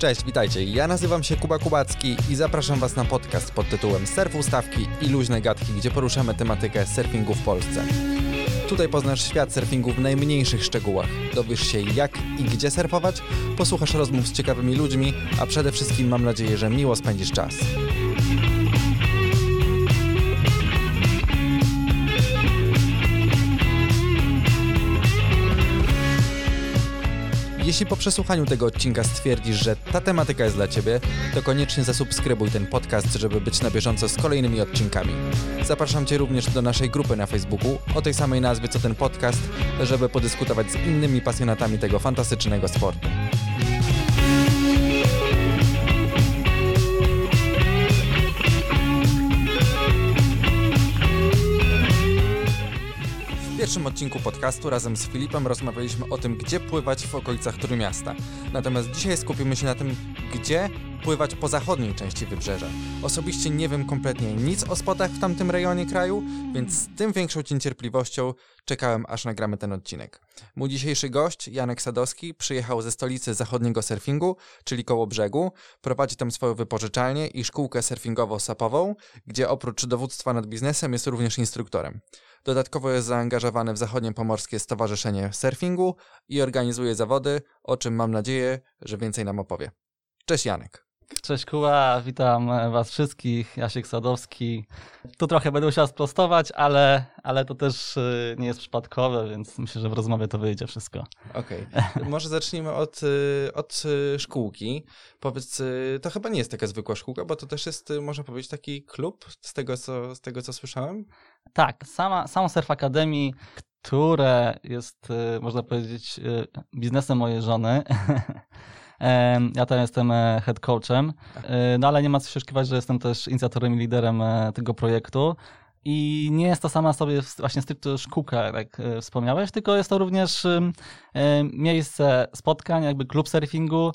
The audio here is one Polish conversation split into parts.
Cześć, witajcie. Ja nazywam się Kuba Kubacki i zapraszam Was na podcast pod tytułem Surf Ustawki i luźne gadki, gdzie poruszamy tematykę surfingu w Polsce. Tutaj poznasz świat surfingu w najmniejszych szczegółach. Dowiesz się jak i gdzie surfować, posłuchasz rozmów z ciekawymi ludźmi, a przede wszystkim mam nadzieję, że miło spędzisz czas. Jeśli po przesłuchaniu tego odcinka stwierdzisz, że ta tematyka jest dla Ciebie, to koniecznie zasubskrybuj ten podcast, żeby być na bieżąco z kolejnymi odcinkami. Zapraszam Cię również do naszej grupy na Facebooku o tej samej nazwie co ten podcast, żeby podyskutować z innymi pasjonatami tego fantastycznego sportu. Pierwszym odcinku podcastu razem z Filipem rozmawialiśmy o tym, gdzie pływać w okolicach Trójmiasta. Natomiast dzisiaj skupimy się na tym, gdzie pływać po zachodniej części wybrzeża. Osobiście nie wiem kompletnie nic o spotach w tamtym rejonie kraju, więc z tym większą niecierpliwością czekałem, aż nagramy ten odcinek. Mój dzisiejszy gość, Janek Sadowski, przyjechał ze stolicy zachodniego surfingu, czyli koło brzegu. Prowadzi tam swoją wypożyczalnię i szkółkę surfingowo-sapową, gdzie oprócz dowództwa nad biznesem jest również instruktorem. Dodatkowo jest zaangażowany w Zachodnie Pomorskie Stowarzyszenie Surfingu i organizuje zawody, o czym mam nadzieję, że więcej nam opowie. Cześć Janek. Cześć Kuba, witam was wszystkich, Jasiek Sadowski. Tu trochę będę musiał sprostować, ale, ale to też y, nie jest przypadkowe, więc myślę, że w rozmowie to wyjdzie wszystko. Okej, okay. może zacznijmy od, y, od szkółki. Powiedz, to chyba nie jest taka zwykła szkółka, bo to też jest, można powiedzieć, taki klub, z tego co, z tego, co słyszałem? Tak, sama, samo Surf Academy, które jest, można powiedzieć, biznesem mojej żony. Ja tam jestem e, head coachem, e, no ale nie ma co się oszukiwać, że jestem też inicjatorem i liderem e, tego projektu. I nie jest to sama sobie właśnie stricte szkółka, jak wspomniałeś, tylko jest to również miejsce spotkań, jakby klub surfingu.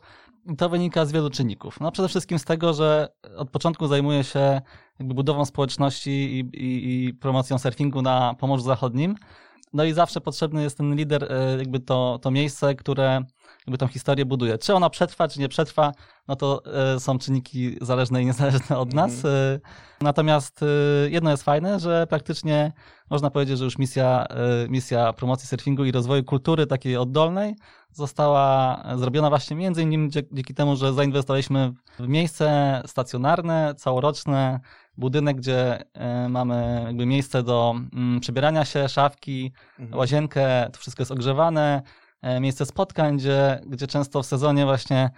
To wynika z wielu czynników. No przede wszystkim z tego, że od początku zajmuję się budową społeczności i, i, i promocją surfingu na Pomorzu Zachodnim. No i zawsze potrzebny jest ten lider, jakby to, to miejsce, które jakby tą historię buduje. Czy ona przetrwa, czy nie przetrwa, no to y, są czynniki zależne i niezależne od nas. Y, natomiast y, jedno jest fajne, że praktycznie można powiedzieć, że już misja, misja promocji surfingu i rozwoju kultury takiej oddolnej została zrobiona właśnie między innymi dzięki temu, że zainwestowaliśmy w miejsce stacjonarne, całoroczne, budynek, gdzie mamy jakby miejsce do mm, przebierania się, szafki, mhm. łazienkę, to wszystko jest ogrzewane, E, miejsce spotkań, gdzie, gdzie często w sezonie właśnie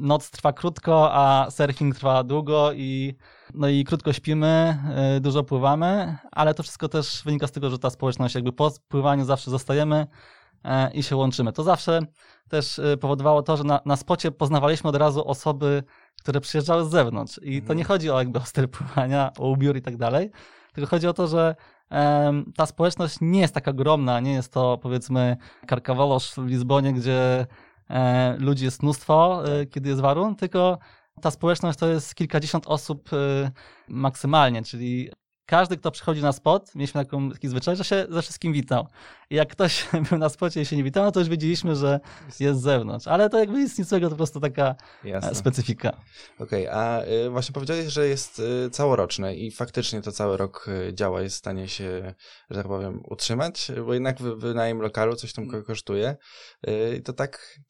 noc trwa krótko, a surfing trwa długo i, no i krótko śpimy, e, dużo pływamy, ale to wszystko też wynika z tego, że ta społeczność jakby po pływaniu zawsze zostajemy e, i się łączymy. To zawsze też powodowało to, że na, na spocie poznawaliśmy od razu osoby, które przyjeżdżały z zewnątrz i to mhm. nie chodzi o jakby o styl pływania, o ubiór i tak dalej, tylko chodzi o to, że ta społeczność nie jest tak ogromna, nie jest to powiedzmy Karkawolosz w Lizbonie, gdzie ludzi jest mnóstwo, e, kiedy jest warun, tylko ta społeczność to jest kilkadziesiąt osób e, maksymalnie, czyli każdy, kto przychodzi na spot, mieliśmy taką, taki zwyczaj, że się ze wszystkim witał. I jak ktoś był na spocie i się nie witał, no to już wiedzieliśmy, że jest z zewnątrz. Ale to jakby nic niczego, to po prostu taka Jasne. specyfika. Okej, okay, a właśnie powiedziałeś, że jest całoroczne i faktycznie to cały rok działa, jest w stanie się, że tak powiem, utrzymać, bo jednak wynajem lokalu coś tam mm. kosztuje. I to tak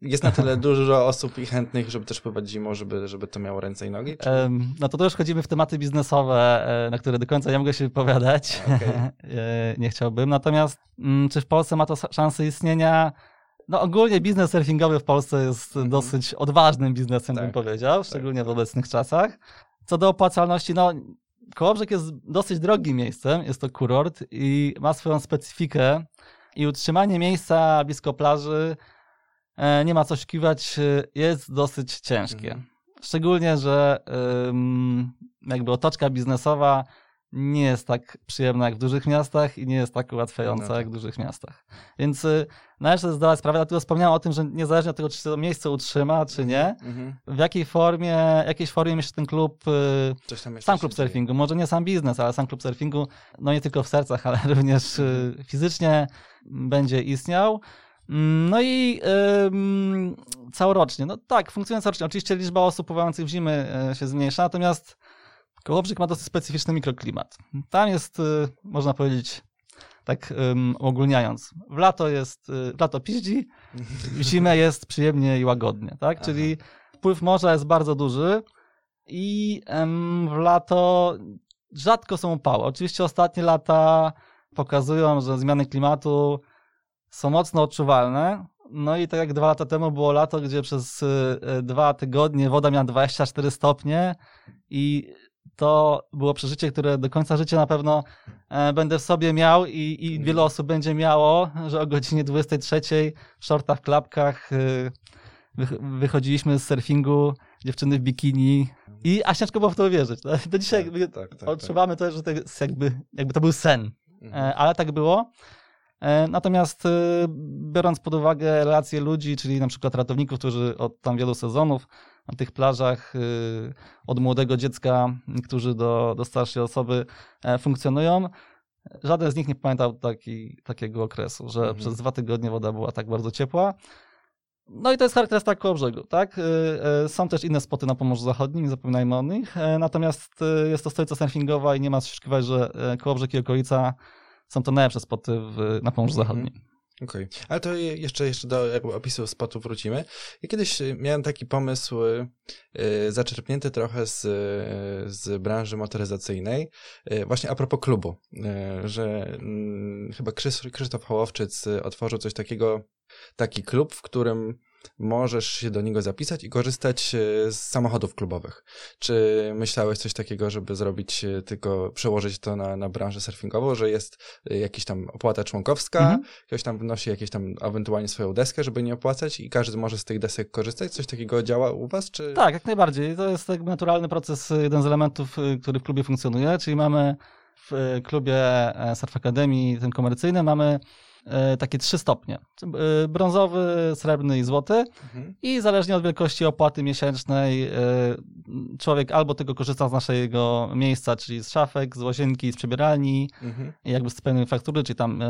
jest na tyle dużo osób i chętnych, żeby też pływać zimą, żeby, żeby to miało ręce i nogi? Czy... No to też chodzimy w tematy biznesowe, e, na które do końca nie mogę się wypowiadać. Okay. nie chciałbym. Natomiast mm, czy w Polsce ma to szansę istnienia? No ogólnie biznes surfingowy w Polsce jest mm -hmm. dosyć odważnym biznesem, tak. bym powiedział, szczególnie tak. w obecnych czasach. Co do opłacalności, no Kołobrzeg jest dosyć drogim miejscem, jest to kurort i ma swoją specyfikę i utrzymanie miejsca blisko plaży E, nie ma co szkiwać, e, jest dosyć ciężkie. Mhm. Szczególnie, że jakby otoczka biznesowa nie jest tak przyjemna jak w dużych miastach i nie jest tak ułatwiająca no jak w dużych miastach. Więc y, należy sobie zdawać sprawę, dlatego wspomniałem o tym, że niezależnie od tego, czy się to miejsce utrzyma, czy nie, mm-hmm. w jakiej formie, jakiejś formie jeszcze ten klub, y, sam klub surfingu, może nie sam biznes, ale sam klub surfingu, no nie tylko w sercach, ale również mm-hmm. fizycznie będzie istniał. Mm, No i ym, całorocznie, no tak, funkcjonuje całorocznie. Oczywiście liczba osób pływających w zimy e, się zmniejsza, natomiast Kołobrzeg ma dosyć specyficzny mikroklimat. Tam jest, y, można powiedzieć, tak ym, ogólniając, w lato jest, y, w lato piździ, w zimę jest przyjemnie i łagodnie, tak? Aha. Czyli wpływ morza jest bardzo duży i w lato rzadko są upały. Oczywiście ostatnie lata pokazują, że zmiany klimatu są mocno odczuwalne. No i tak jak dwa lata temu było lato, gdzie przez y, y, dwa tygodnie woda miała 24 stopnie i to było przeżycie, które do końca życia na pewno e, będę w sobie miał i, i wiele osób będzie miało, że o godzinie 23 w shortach, klapkach y, wych- wychodziliśmy z surfingu, dziewczyny w bikini i a ciężko było w to uwierzyć. Do dzisiaj jakby tak, tak, odczuwamy to, że to jest jakby, jakby to był sen, Mhm. E, ale tak było. E, Natomiast e, biorąc pod uwagę relacje ludzi, czyli na przykład ratowników, którzy od tam wielu sezonów na tych plażach e, od młodego dziecka, którzy do, do starszej osoby funkcjonują, żaden z nich nie pamiętał taki, takiego okresu, że Mhm. przez dwa tygodnie woda była tak bardzo ciepła. No i to jest charakterystyka Kołobrzegu, tak? E, e, Są też inne spoty na Pomorzu Zachodnim, nie zapominajmy o nich, natomiast jest to stolica surfingowa i nie ma co się że e, Kołobrzeg i okolica są to najlepsze spoty w, na Pomorzu Mhm. Zachodnim. Okej, ale to je- jeszcze, jeszcze do jakby opisu spotu wrócimy. Ja kiedyś y, miałem taki pomysł y, y, zaczerpnięty trochę z, y, z branży motoryzacyjnej, y, właśnie a propos klubu, że mm, chyba Krzysz, Krzysztof Hołowczyc otworzył coś takiego, taki klub, w którym możesz się do niego zapisać i korzystać y, z samochodów klubowych. Czy myślałeś coś takiego, żeby zrobić y, tylko, przełożyć to na, na branżę surfingową, że jest y, jakiś tam opłata członkowska, Mhm. ktoś tam wnosi jakieś tam ewentualnie swoją deskę, żeby nie opłacać i każdy może z tych desek korzystać? Coś takiego działa u was, czy... Tak, jak najbardziej. To jest jakby naturalny proces, jeden z elementów, który w klubie funkcjonuje, czyli mamy w klubie e, Surf Academy, tym komercyjnym, mamy e, takie trzy stopnie. Y, Brązowy, srebrny i złoty. Mhm. I zależnie od wielkości opłaty miesięcznej, y, człowiek albo tylko korzysta z naszego miejsca, czyli z szafek, z łazienki, z przebieralni, Mhm. jakby z pełnej faktury, czyli tam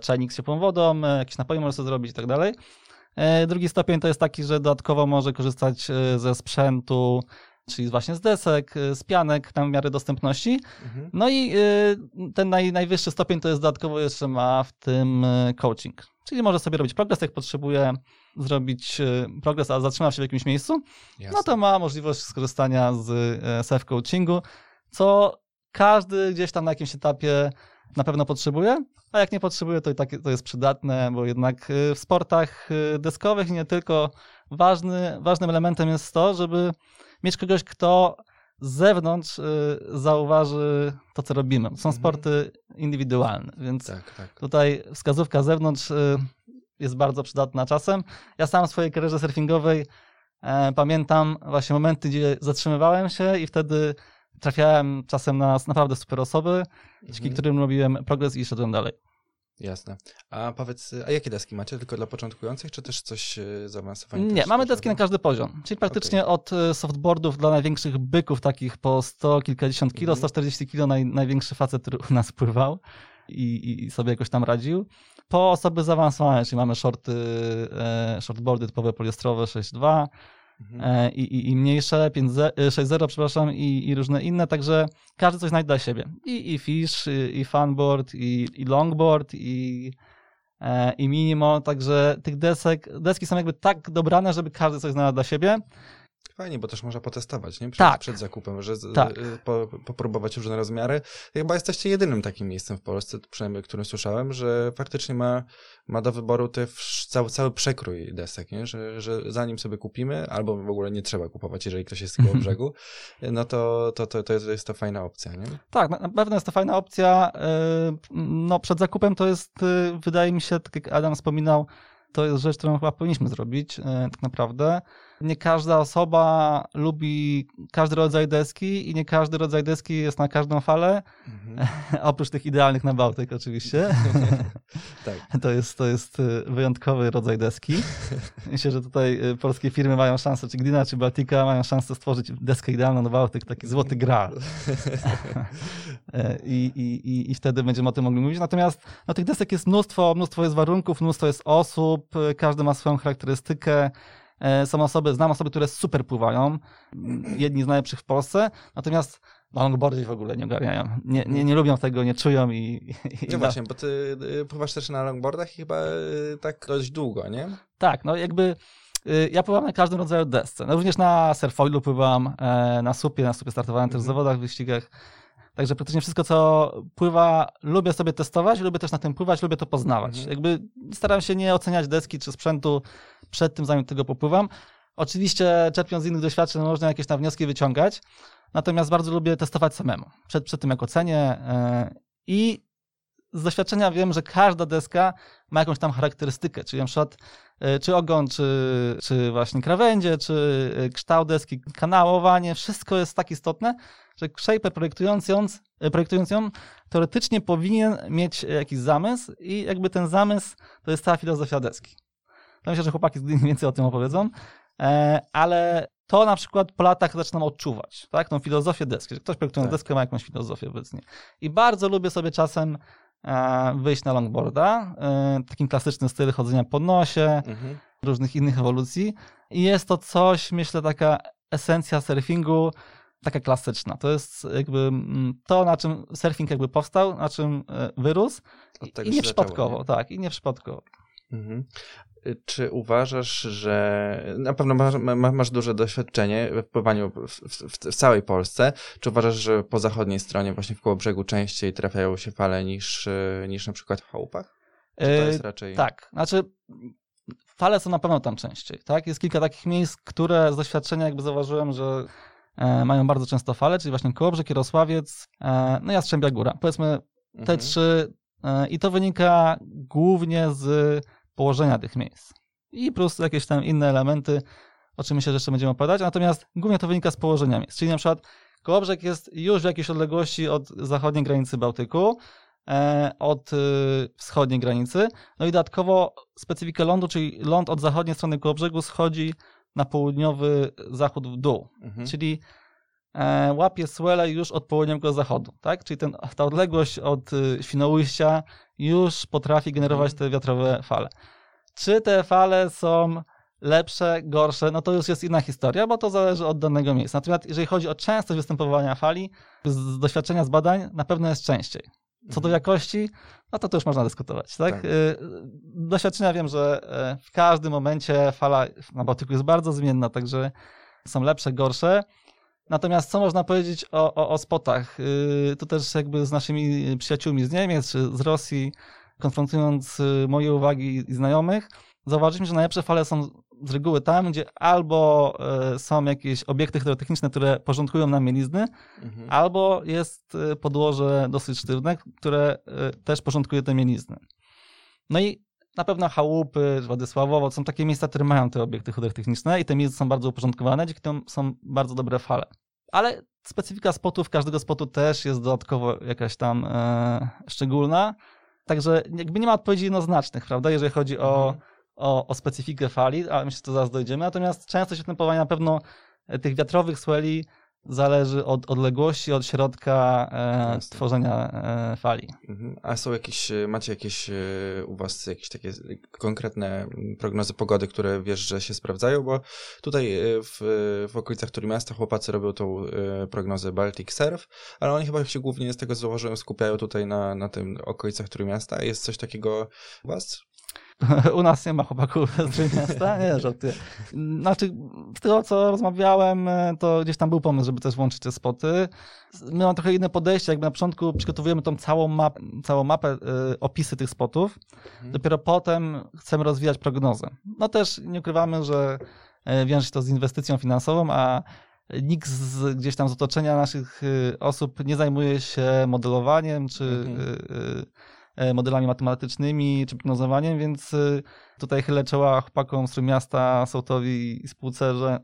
czajnik z ciepłą wodą, jakieś napoje może sobie zrobić i tak dalej. E, Drugi stopień to jest taki, że dodatkowo może korzystać ze sprzętu, czyli właśnie z desek, y, z pianek w miarę dostępności. Mhm. No i y, ten naj, najwyższy stopień to jest dodatkowo jeszcze ma w tym y, coaching. Czyli może sobie robić progres, jak potrzebuje zrobić progres, a zatrzyma się w jakimś miejscu, Jasne. no to ma możliwość skorzystania z self-coachingu, co każdy gdzieś tam na jakimś etapie na pewno potrzebuje, a jak nie potrzebuje, to i tak to jest przydatne, bo jednak w sportach deskowych nie tylko ważny, ważnym elementem jest to, żeby mieć kogoś, kto z zewnątrz e, zauważy to, co robimy. Są Mhm. sporty indywidualne, więc Tak, tak. Tutaj wskazówka z zewnątrz y, jest bardzo przydatna czasem. Ja sam w swojej karierze surfingowej e, pamiętam właśnie momenty, gdzie zatrzymywałem się i wtedy trafiałem czasem na naprawdę super osoby, dzięki Mhm. którym robiłem progres i szedłem dalej. Jasne. A powiedz, a jakie deski macie? Tylko dla początkujących, czy też coś e, zaawansowanego? Nie, mamy deski na każdy poziom, czyli praktycznie od y, softboardów dla największych byków, takich po 100, kilkadziesiąt kilo, Mhm. 140 kilo, naj, największy facet, który u nas pływał i, i- i sobie jakoś tam radził. Po osoby zaawansowane, czyli mamy shorty, e, shortboardy typowe poliestrowe 6.2 Mhm. e, i, i, i mniejsze 5.0, e, 6.0, przepraszam, i, i różne inne, także każdy coś znajdzie dla siebie. I, i fish, i, funboard, i, i longboard, i, e, i minimo, także tych desek, deski są jakby tak dobrane, żeby każdy coś znalazł dla siebie. Fajnie, bo też można potestować, nie? Przed, Tak. przed zakupem, że Tak. y, po, popróbować różne rozmiary. Chyba jesteście jedynym takim miejscem w Polsce, przynajmniej którym słyszałem, że faktycznie ma, ma do wyboru te cały, cały przekrój desek, nie? Że, że zanim sobie kupimy, albo w ogóle nie trzeba kupować, jeżeli ktoś jest z koło brzegu, no to, to, to, to jest- jest to fajna opcja, nie? Tak, na, pewno jest to fajna opcja. e, No, przed zakupem to jest, e, wydaje mi się, tak jak Adam wspominał, to jest rzecz, którą chyba powinniśmy zrobić, tak naprawdę. Nie każda osoba lubi każdy rodzaj deski i nie każdy rodzaj deski jest na każdą falę, Mhm. oprócz tych idealnych na Bałtyk oczywiście. tak. To jest, to jest y, wyjątkowy rodzaj deski. Myślę, że tutaj y, polskie firmy mają szansę, czy Glina, czy Baltica mają szansę stworzyć deskę idealną na Bałtyk, taki złoty graal. E, I, i, i, I wtedy będziemy o tym mogli mówić. Natomiast no, tych desek jest mnóstwo, mnóstwo jest warunków, mnóstwo jest osób, y, każdy ma swoją charakterystykę. E, Są osoby, znam osoby, które super pływają, jedni z najlepszych w Polsce, natomiast na longboardzie w ogóle nie ogarniają. Nie, nie, nie lubią tego, nie czują i... i No właśnie, bo ty y, pływasz też na longboardach i chyba y, tak dość długo, nie? Tak, no jakby y, ja pływam na każdym rodzaju desce. No również na surfoilu pływam, e, na supie, na supie startowałem też w Mhm. zawodach, w wyścigach. Także praktycznie wszystko, co pływa, lubię sobie testować, lubię też na tym pływać, lubię to poznawać. Mhm. Jakby staram się nie oceniać deski czy sprzętu przed tym, zanim tego popływam. Oczywiście czerpiąc z innych doświadczeń można jakieś tam wnioski wyciągać, natomiast bardzo lubię testować samemu. Przed, przed tym jak ocenię e, i z doświadczenia wiem, że każda deska ma jakąś tam charakterystykę, czyli na przykład e, czy ogon, czy, czy właśnie krawędzie, czy e, kształt deski, kanałowanie, wszystko jest tak istotne, że shaper projektując ją, projektując ją teoretycznie powinien mieć jakiś zamysł i jakby ten zamysł to jest cała filozofia deski. To myślę, że chłopaki więcej o tym opowiedzą, e, ale to na przykład po latach zaczynam odczuwać, tak, tą filozofię deski, że ktoś projektując Tak. deskę ma jakąś filozofię obecnie. I bardzo lubię sobie czasem e, wyjść na longboarda, e, takim klasyczny styl chodzenia po nosie, Mhm. różnych innych ewolucji. I jest to coś, myślę, taka esencja surfingu, taka klasyczna. To jest jakby mm, to, na czym surfing jakby powstał, na czym wyrósł. I, nie przypadkowo, tak, i nie przypadkowo. Mhm. Y, Czy uważasz, że na pewno masz, ma- masz duże doświadczenie w pływaniu w, w, w całej Polsce? Czy uważasz, że po zachodniej stronie, właśnie w koło brzegu, częściej trafiają się fale niż, y, niż na przykład w chałupach? Czy to E, jest raczej. Tak, znaczy fale są na pewno tam częściej, tak? Jest kilka takich miejsc, które z doświadczenia jakby zauważyłem, że e, mają bardzo często fale, czyli właśnie Kołobrzeg, Jarosławiec, e, no Jastrzębia Góra. Powiedzmy te Mhm. trzy e, i to wynika głównie z położenia tych miejsc. I plus jakieś tam inne elementy, o czym myślę, że jeszcze będziemy opowiadać, natomiast głównie to wynika z położenia miejsc. Czyli na przykład Kołobrzeg jest już w jakiejś odległości od zachodniej granicy Bałtyku, e, od y, wschodniej granicy. No i dodatkowo specyfikę lądu, czyli ląd od zachodniej strony Kołobrzegu schodzi na południowy zachód w dół. Mhm. Czyli e, łapie swele już od południowego zachodu, tak? Czyli ten, ta odległość od y, Świnoujścia już potrafi generować Mhm. te wiatrowe fale. Czy te fale są lepsze, gorsze, no to już jest inna historia, bo to zależy od danego miejsca. Natomiast jeżeli chodzi o częstość występowania fali, z, doświadczenia, z badań, na pewno jest częściej. Co do Mhm. jakości, no to to już można dyskutować, tak? Tak. Y, Doświadczenia wiem, że e, w każdym momencie fala na Bałtyku jest bardzo zmienna, także są lepsze, gorsze. Natomiast co można powiedzieć o, o, o spotach? Y, Tu też jakby z naszymi przyjaciółmi z Niemiec czy z Rosji, konfrontując y, moje uwagi i znajomych, zauważyliśmy, że najlepsze fale są z reguły tam, gdzie albo e, są jakieś obiekty hydrotechniczne, które porządkują nam mielizny, Mhm. albo jest y, podłoże dosyć sztywne, które y, też porządkuje te mielizny. No i na pewno chałupy, Władysławowo, są takie miejsca, które mają te obiekty hydrotechniczne i te miejsca są bardzo uporządkowane, dzięki temu są bardzo dobre fale. Ale specyfika spotów, każdego spotu też jest dodatkowo jakaś tam e, szczególna. Także jakby nie ma odpowiedzi jednoznacznych, prawda, jeżeli chodzi o, Mhm. o, o specyfikę fali, ale myślę, że to zaraz dojdziemy. Natomiast częstość występowania na pewno e, tych wiatrowych sweli zależy od odległości, od środka e, tworzenia e, fali. Mhm. A są jakieś, e, macie jakieś e, u was jakieś takie konkretne mm, prognozy pogody, które wiesz, że się sprawdzają? Bo tutaj e, w, w okolicach Trójmiasta chłopacy robią tą prognozę Baltic Surf, ale oni chyba się głównie z tego zauważyłem skupiają tutaj na, na tym okolicach Trójmiasta. Jest coś takiego u was? U nas nie ma chłopaków z Trójmiasta, nie, żartuję. Znaczy, z tego co rozmawiałem, e, to gdzieś tam był pomysł, żeby też włączyć te spoty. My mamy trochę inne podejście, jakby na początku przygotowujemy tą całą, map, całą mapę, e, opisy tych spotów, Mhm. dopiero potem chcemy rozwijać prognozę. No też nie ukrywamy, że e, wiąże się to z inwestycją finansową, a nikt z, gdzieś tam z otoczenia naszych osób nie zajmuje się modelowaniem czy Mhm. E, e, e, modelami matematycznymi czy prognozowaniem, więc y, tutaj chylę czoła chłopakom z miasta, Sołtowi i spółce, że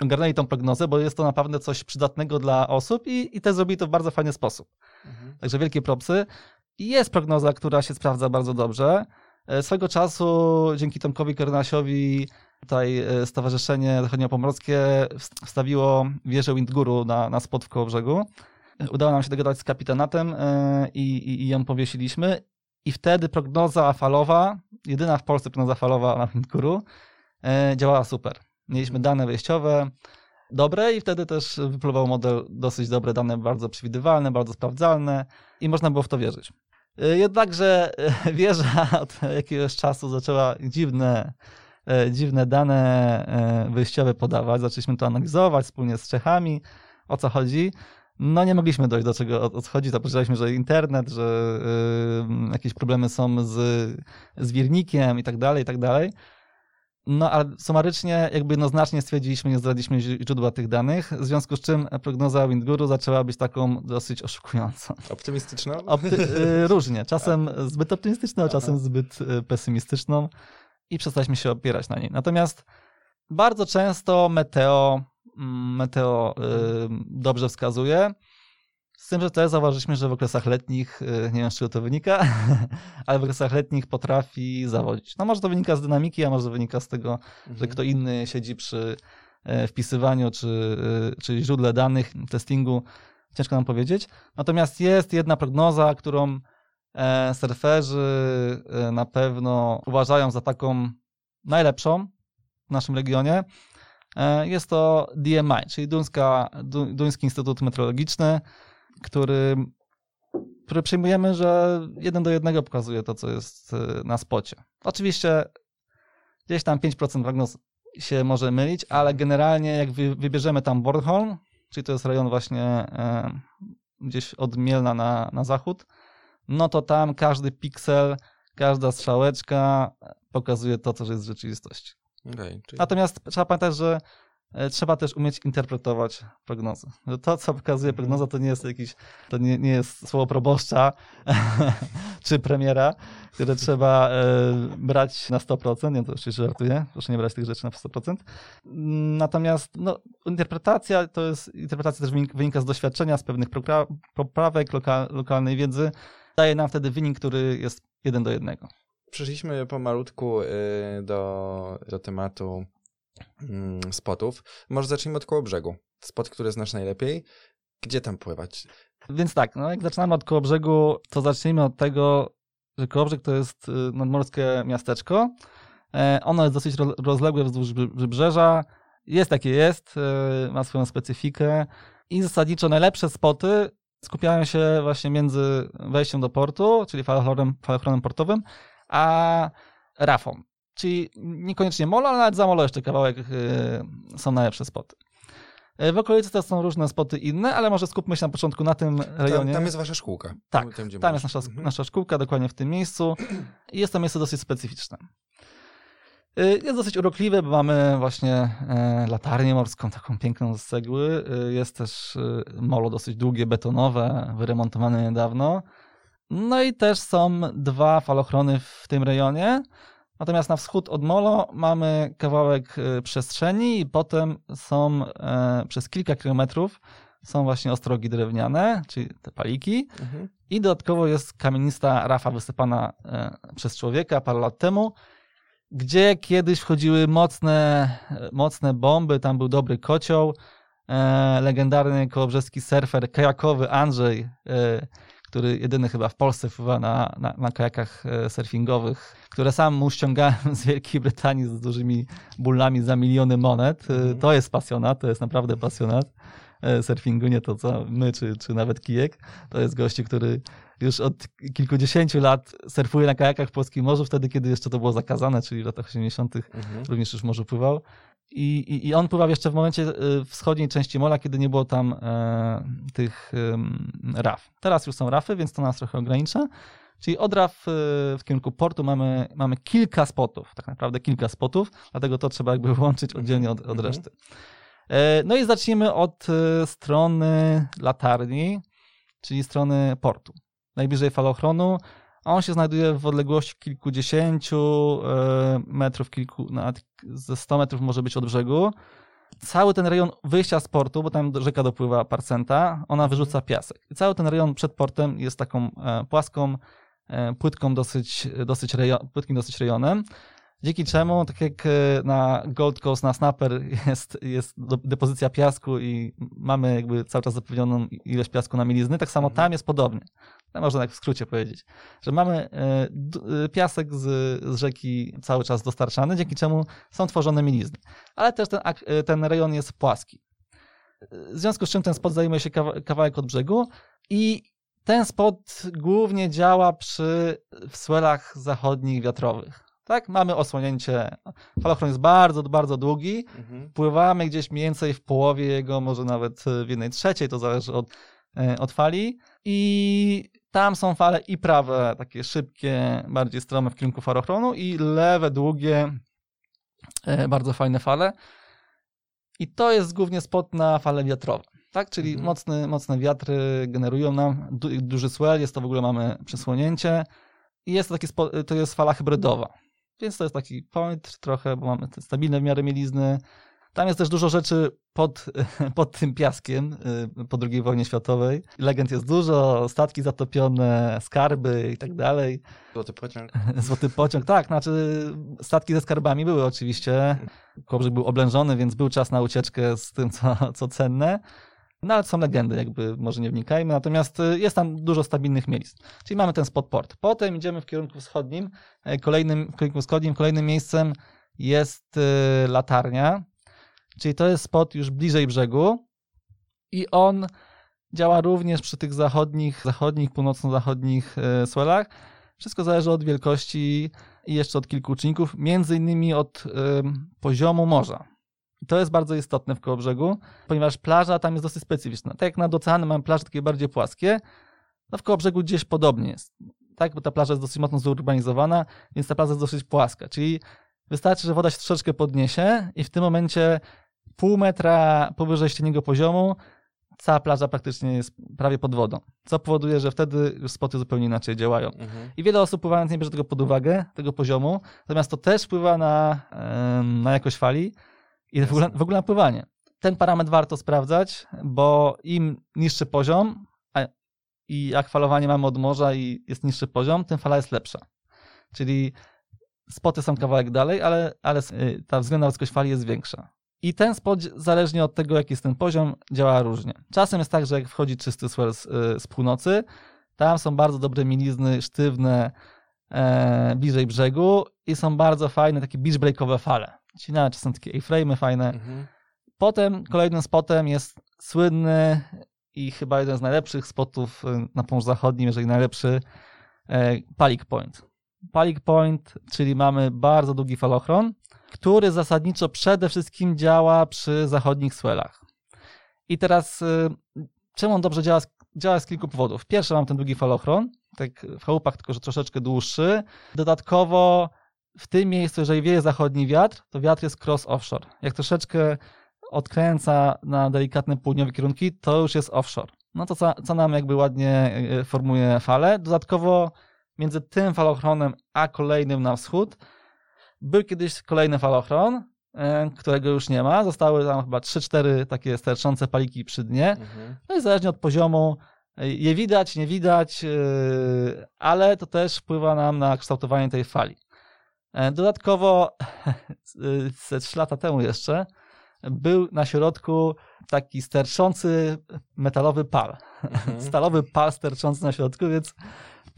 ogarnęli tą prognozę, bo jest to naprawdę coś przydatnego dla osób i, i też zrobili to w bardzo fajny sposób. Mhm. Także wielkie propsy. I jest prognoza, która się sprawdza bardzo dobrze. E, Swego czasu dzięki Tomkowi Kornasiowi tutaj e, Stowarzyszenie Zachodniopomorskie wst- wstawiło wieżę Windguru na, na spot w Kołobrzegu. E, Udało nam się dogadać z kapitanatem e, i, i, i ją powiesiliśmy. I wtedy prognoza falowa, jedyna w Polsce prognoza falowa na Windguru, e, działała super. Mieliśmy dane wejściowe dobre i wtedy też wypływał model dosyć dobre, dane bardzo przewidywalne, bardzo sprawdzalne i można było w to wierzyć. Y, Jednakże wieża od jakiegoś czasu zaczęła dziwne, dziwne dane wyjściowe podawać. Zaczęliśmy to analizować wspólnie z Czechami, o co chodzi. No nie mogliśmy dojść do czego o o co chodzi. Zapowiedzieliśmy, że internet, że y, jakieś problemy są z, z wirnikiem i tak dalej, i tak dalej. No, ale sumarycznie, jakby jednoznacznie stwierdziliśmy, nie zdradziliśmy źródła tych danych, w związku z czym prognoza Windguru zaczęła być taką dosyć oszukującą. Optymistyczną? Opty- y, różnie. Czasem zbyt optymistyczną, a Aha. czasem zbyt y, pesymistyczną i przestaliśmy się opierać na niej. Natomiast bardzo często meteo, meteo y, dobrze wskazuje. Z tym, że też zauważyliśmy, że w okresach letnich, y, nie wiem z czego to wynika, ale w okresach letnich potrafi zawodzić. No może to wynika z dynamiki, a może to wynika z tego, że Mhm. kto inny siedzi przy e, wpisywaniu czy, e, czy źródle danych, testingu, ciężko nam powiedzieć. Natomiast jest jedna prognoza, którą e, surferzy e, na pewno uważają za taką najlepszą w naszym regionie. E, Jest to DMI, czyli Duńska, Du- Duński Instytut Meteorologiczny, który, który przyjmujemy, że jeden do jednego pokazuje to, co jest e, na spocie. Oczywiście gdzieś tam 5% prognoz się może mylić, ale generalnie jak wy, wybierzemy tam Bornholm, czyli to jest rejon właśnie e, gdzieś od Mielna na, na zachód, no to tam każdy piksel, każda strzałeczka pokazuje to, co jest w rzeczywistości. Okej, czyli... Natomiast trzeba pamiętać, że e, trzeba też umieć interpretować prognozy. Że to, co pokazuje prognoza, to nie jest jakiś, to nie, nie jest słowo proboszcza czy premiera, które trzeba e, brać na 100%. Nie, to oczywiście żartuję. Proszę nie brać tych rzeczy na 100%. Natomiast no, interpretacja to jest, interpretacja też wynik- wynika z doświadczenia, z pewnych popra- poprawek loka, lokalnej wiedzy. Daje nam wtedy wynik, który jest jeden do jednego. Przeszliśmy pomalutku y, do, do tematu mm, spotów. Może zacznijmy od koło brzegu. Spot, który znasz najlepiej. Gdzie tam pływać? Więc tak, no jak zaczynamy od Kołobrzegu, to zacznijmy od tego, że Kołobrzeg to jest y, nadmorskie miasteczko. E, Ono jest dosyć ro- rozległe wzdłuż wy- wybrzeża. Jest takie jest, y, ma swoją specyfikę i zasadniczo najlepsze spoty skupiają się właśnie między wejściem do portu, czyli falochronem portowym, a rafą. Czyli niekoniecznie molo, ale nawet za molo jeszcze kawałek y, są najlepsze spoty. E, W okolicy też są różne spoty inne, ale może skupmy się na początku na tym Tam, rejonie. tam jest wasza szkółka. Tak, tam, Tam jest nasza, Mhm. nasza szkółka, dokładnie w tym miejscu. I jest to miejsce dosyć specyficzne. Y, Jest dosyć urokliwe, bo mamy właśnie e, latarnię morską, taką piękną z cegły. Y, Jest też y, molo dosyć długie, betonowe, wyremontowane niedawno. No i też są dwa falochrony w tym rejonie. Natomiast na wschód od molo mamy kawałek y, przestrzeni i potem są e, przez kilka kilometrów są właśnie ostrogi drewniane, czyli te paliki. Mhm. I dodatkowo jest kamienista rafa wysypana e, przez człowieka parę lat temu, gdzie kiedyś wchodziły mocne, e, mocne bomby, tam był dobry kocioł. E, legendarny kołobrzeski surfer kajakowy Andrzej, e, który jedyny chyba w Polsce wpływa na, na, na kajakach e, surfingowych, które sam mu ściągałem z Wielkiej Brytanii z dużymi bullami za miliony monet. E, Mhm. To jest pasjonat, to jest naprawdę pasjonat e, surfingu, nie to co my, czy, czy nawet kijek. To jest gościu, który już od kilkudziesięciu lat surfuje na kajakach w Polskim Morzu, wtedy kiedy jeszcze to było zakazane, czyli w latach 80. Mhm. również już morzu pływał. I, i, I on pływał jeszcze w momencie y, wschodniej części mola, kiedy nie było tam e, tych em, raf. Teraz już są rafy, więc to nas trochę ogranicza. Czyli od raf y, w kierunku portu mamy, mamy kilka spotów, tak naprawdę kilka spotów, dlatego to trzeba jakby łączyć oddzielnie od, od Mhm. reszty. E, No i zacznijmy od e, strony latarni, czyli strony portu. Najbliżej falochronu a on się znajduje w odległości kilkudziesięciu e, metrów, kilku, nawet ze 100 metrów może być od brzegu. Cały ten rejon wyjścia z portu, bo tam rzeka dopływa Parcenta, ona wyrzuca piasek. I cały ten rejon przed portem jest taką e, płaską, e, płytką dosyć, dosyć rejon, płytkim dosyć rejonem. Dzięki czemu, tak jak e, na Gold Coast, na Snapper jest, jest depozycja piasku i mamy jakby cały czas zapewnioną ilość piasku na milizny, tak samo Mhm. tam jest podobnie. Można tak w skrócie powiedzieć, że mamy e, e, piasek z, z rzeki cały czas dostarczany, dzięki czemu są tworzone milizny. Ale też ten, ten rejon jest płaski. W związku z czym ten spot zajmuje się kawa- kawałek od brzegu i ten spot głównie działa przy w swelach zachodnich wiatrowych. Tak, mamy osłonięcie. Falochron jest bardzo, bardzo długi. Mhm. Pływamy gdzieś mniej więcej w połowie jego, może nawet w jednej trzeciej, to zależy od, e, od fali. I tam są fale i prawe, takie szybkie, bardziej strome w kierunku falochronu, i lewe, długie, e, bardzo fajne fale. I to jest głównie spot na fale wiatrowe. Tak, czyli Mhm. mocny, mocne wiatry generują nam du, duży swell, jest to w ogóle mamy przysłonięcie i jest to taki to jest fala hybrydowa. Więc to jest taki point trochę, bo mamy te stabilne w miarę mielizny. Tam jest też dużo rzeczy pod, pod tym piaskiem y, po II wojnie światowej. Legend jest dużo, statki zatopione, skarby i tak dalej. Złoty pociąg. Złoty pociąg, tak, znaczy statki ze skarbami były oczywiście. Kołbrzeg był oblężony, więc był czas na ucieczkę z tym, co, co cenne. No ale to są legendy, jakby może nie wnikajmy. Natomiast y, jest tam dużo stabilnych miejsc. Czyli mamy ten spot port. Potem idziemy w kierunku wschodnim. E, Kolejnym, w kierunku wschodnim, kolejnym miejscem jest y, latarnia. Czyli to jest spot już bliżej brzegu. I on działa również przy tych zachodnich, zachodnich północno-zachodnich y, swellach. Wszystko zależy od wielkości i jeszcze od kilku czynników, między innymi od ym, poziomu morza. To jest bardzo istotne w Kołobrzegu, ponieważ plaża tam jest dosyć specyficzna. Tak jak nad oceanem mamy plaże takie bardziej płaskie, no w Kołobrzegu gdzieś podobnie jest. Tak, bo ta plaża jest dosyć mocno zurbanizowana, więc ta plaża jest dosyć płaska. Czyli wystarczy, że woda się troszeczkę podniesie i w tym momencie pół metra powyżej średniego poziomu cała plaża praktycznie jest prawie pod wodą. Co powoduje, że wtedy już spoty zupełnie inaczej działają. Mhm. I wiele osób pływając nie bierze tego pod uwagę, tego poziomu, natomiast to też wpływa na, na jakość fali i w ogóle, w ogóle na pływanie. Ten parametr warto sprawdzać, bo im niższy poziom a, i jak falowanie mamy od morza i jest niższy poziom, tym fala jest lepsza. Czyli spoty są kawałek dalej, ale, ale y, ta względna wysokość fali jest większa. I ten spot, zależnie od tego, jaki jest ten poziom, działa różnie. Czasem jest tak, że jak wchodzi czysty swell z, y, z północy, tam są bardzo dobre milizny, sztywne, e, bliżej brzegu i są bardzo fajne, takie beach breakowe fale. Nawet czasem takie A-frame'y fajne. Mhm. Potem kolejnym spotem jest słynny i chyba jeden z najlepszych spotów y, na Pomorzu Zachodnim, jeżeli najlepszy, e, Palik Point. Palik Point, czyli mamy bardzo długi falochron, który zasadniczo przede wszystkim działa przy zachodnich swellach. I teraz y, czemu on dobrze działa? Działa z kilku powodów. Pierwsze, mam ten długi falochron, tak w chałupach, tylko że troszeczkę dłuższy. Dodatkowo w tym miejscu, jeżeli wieje zachodni wiatr, to wiatr jest cross offshore. Jak troszeczkę odkręca na delikatne południowe kierunki, to już jest offshore. No to co, co nam jakby ładnie y, formuje falę. Dodatkowo między tym falochronem a kolejnym na wschód był kiedyś kolejny falochron, e, którego już nie ma. Zostały tam chyba 3-4 takie sterczące paliki przy dnie. Mhm. No i zależnie od poziomu e, je widać, nie widać, ale to też wpływa nam na kształtowanie tej fali. E, Dodatkowo ze 3 lata temu jeszcze był na środku taki sterczący metalowy pal. Mhm. Stalowy pal sterczący na środku, więc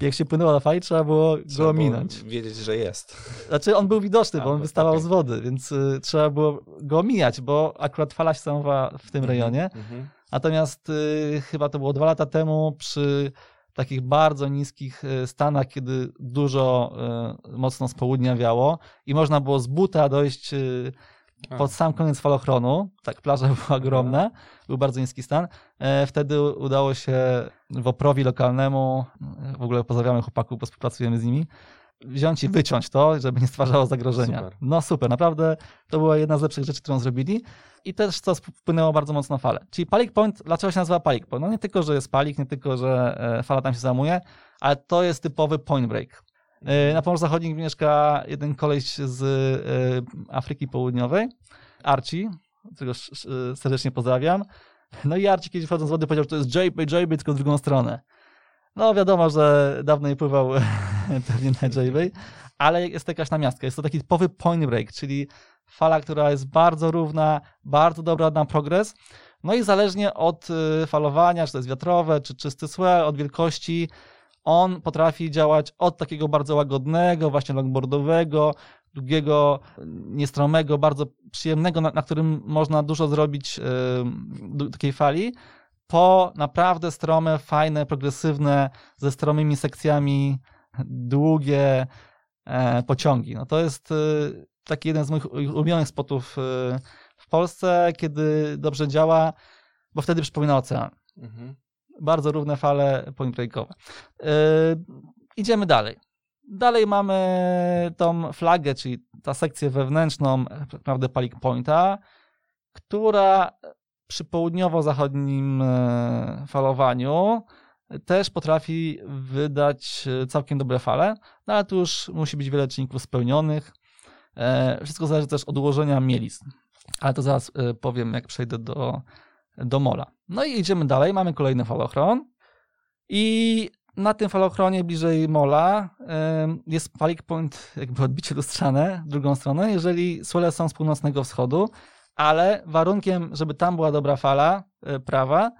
jak się płynęło na fali, trzeba było Trzeba go było ominąć. Wiedzieć, że jest. Znaczy on był widoczny, bo on wystawał okej. z wody, więc y, trzeba było go omijać, bo akurat fala się samowała w tym rejonie. Mhm. Natomiast y, chyba to było dwa lata temu przy takich bardzo niskich y, stanach, kiedy dużo y, mocno z południa wiało i można było z buta dojść A. pod sam koniec falochronu. Tak, plaża była ogromna, był bardzo niski stan. E, Wtedy udało się Woprowi lokalnemu, w ogóle pozdrawiamy chłopaków, bo współpracujemy z nimi, wziąć i wyciąć to, żeby nie stwarzało zagrożenia. Super. No super, naprawdę to była jedna z lepszych rzeczy, którą zrobili. I też to wpłynęło bardzo mocno na falę. Czyli Palik Point, dlaczego się nazywa Palik Point? No nie tylko, że jest palik, nie tylko, że e, fala tam się zamuje, ale to jest typowy point break. E, Na Pomorzu Zachodnim mieszka jeden koleś z e, Afryki Południowej, Archie, którego serdecznie pozdrawiam. No i Archie kiedyś wchodząc z wody powiedział, że to jest JP, JP, tylko w drugą stronę. No wiadomo, że dawno nie pływał pewnie na ale jest to jakaś namiastka. Jest to taki typowy point break, czyli fala, która jest bardzo równa, bardzo dobra na progres. No i zależnie od y, falowania, czy to jest wiatrowe, czy czysty swell, od wielkości, on potrafi działać od takiego bardzo łagodnego, właśnie longboardowego, długiego, niestromego, bardzo przyjemnego, na, na którym można dużo zrobić y, do takiej fali, po naprawdę strome, fajne, progresywne, ze stromymi sekcjami, długie e, pociągi. No to jest y, taki jeden z moich ulubionych spotów y, w Polsce, kiedy dobrze działa, bo wtedy przypomina ocean Mhm. bardzo równe fale point breakowe. Yy, idziemy dalej. Dalej mamy tą flagę, czyli ta sekcję wewnętrzną, tak naprawdę Palik Pointa, która przy południowo-zachodnim e, falowaniu też potrafi wydać e, całkiem dobre fale, no ale tu już musi być wiele czynników spełnionych. E, Wszystko zależy też od ułożenia mielizn. Ale to zaraz e, powiem, jak przejdę do, do mola. No i idziemy dalej. Mamy kolejny falochron. I na tym falochronie bliżej mola jest palik point, jakby odbicie lustrzane w drugą stronę, jeżeli słole są z północnego wschodu, ale warunkiem, żeby tam była dobra fala prawa,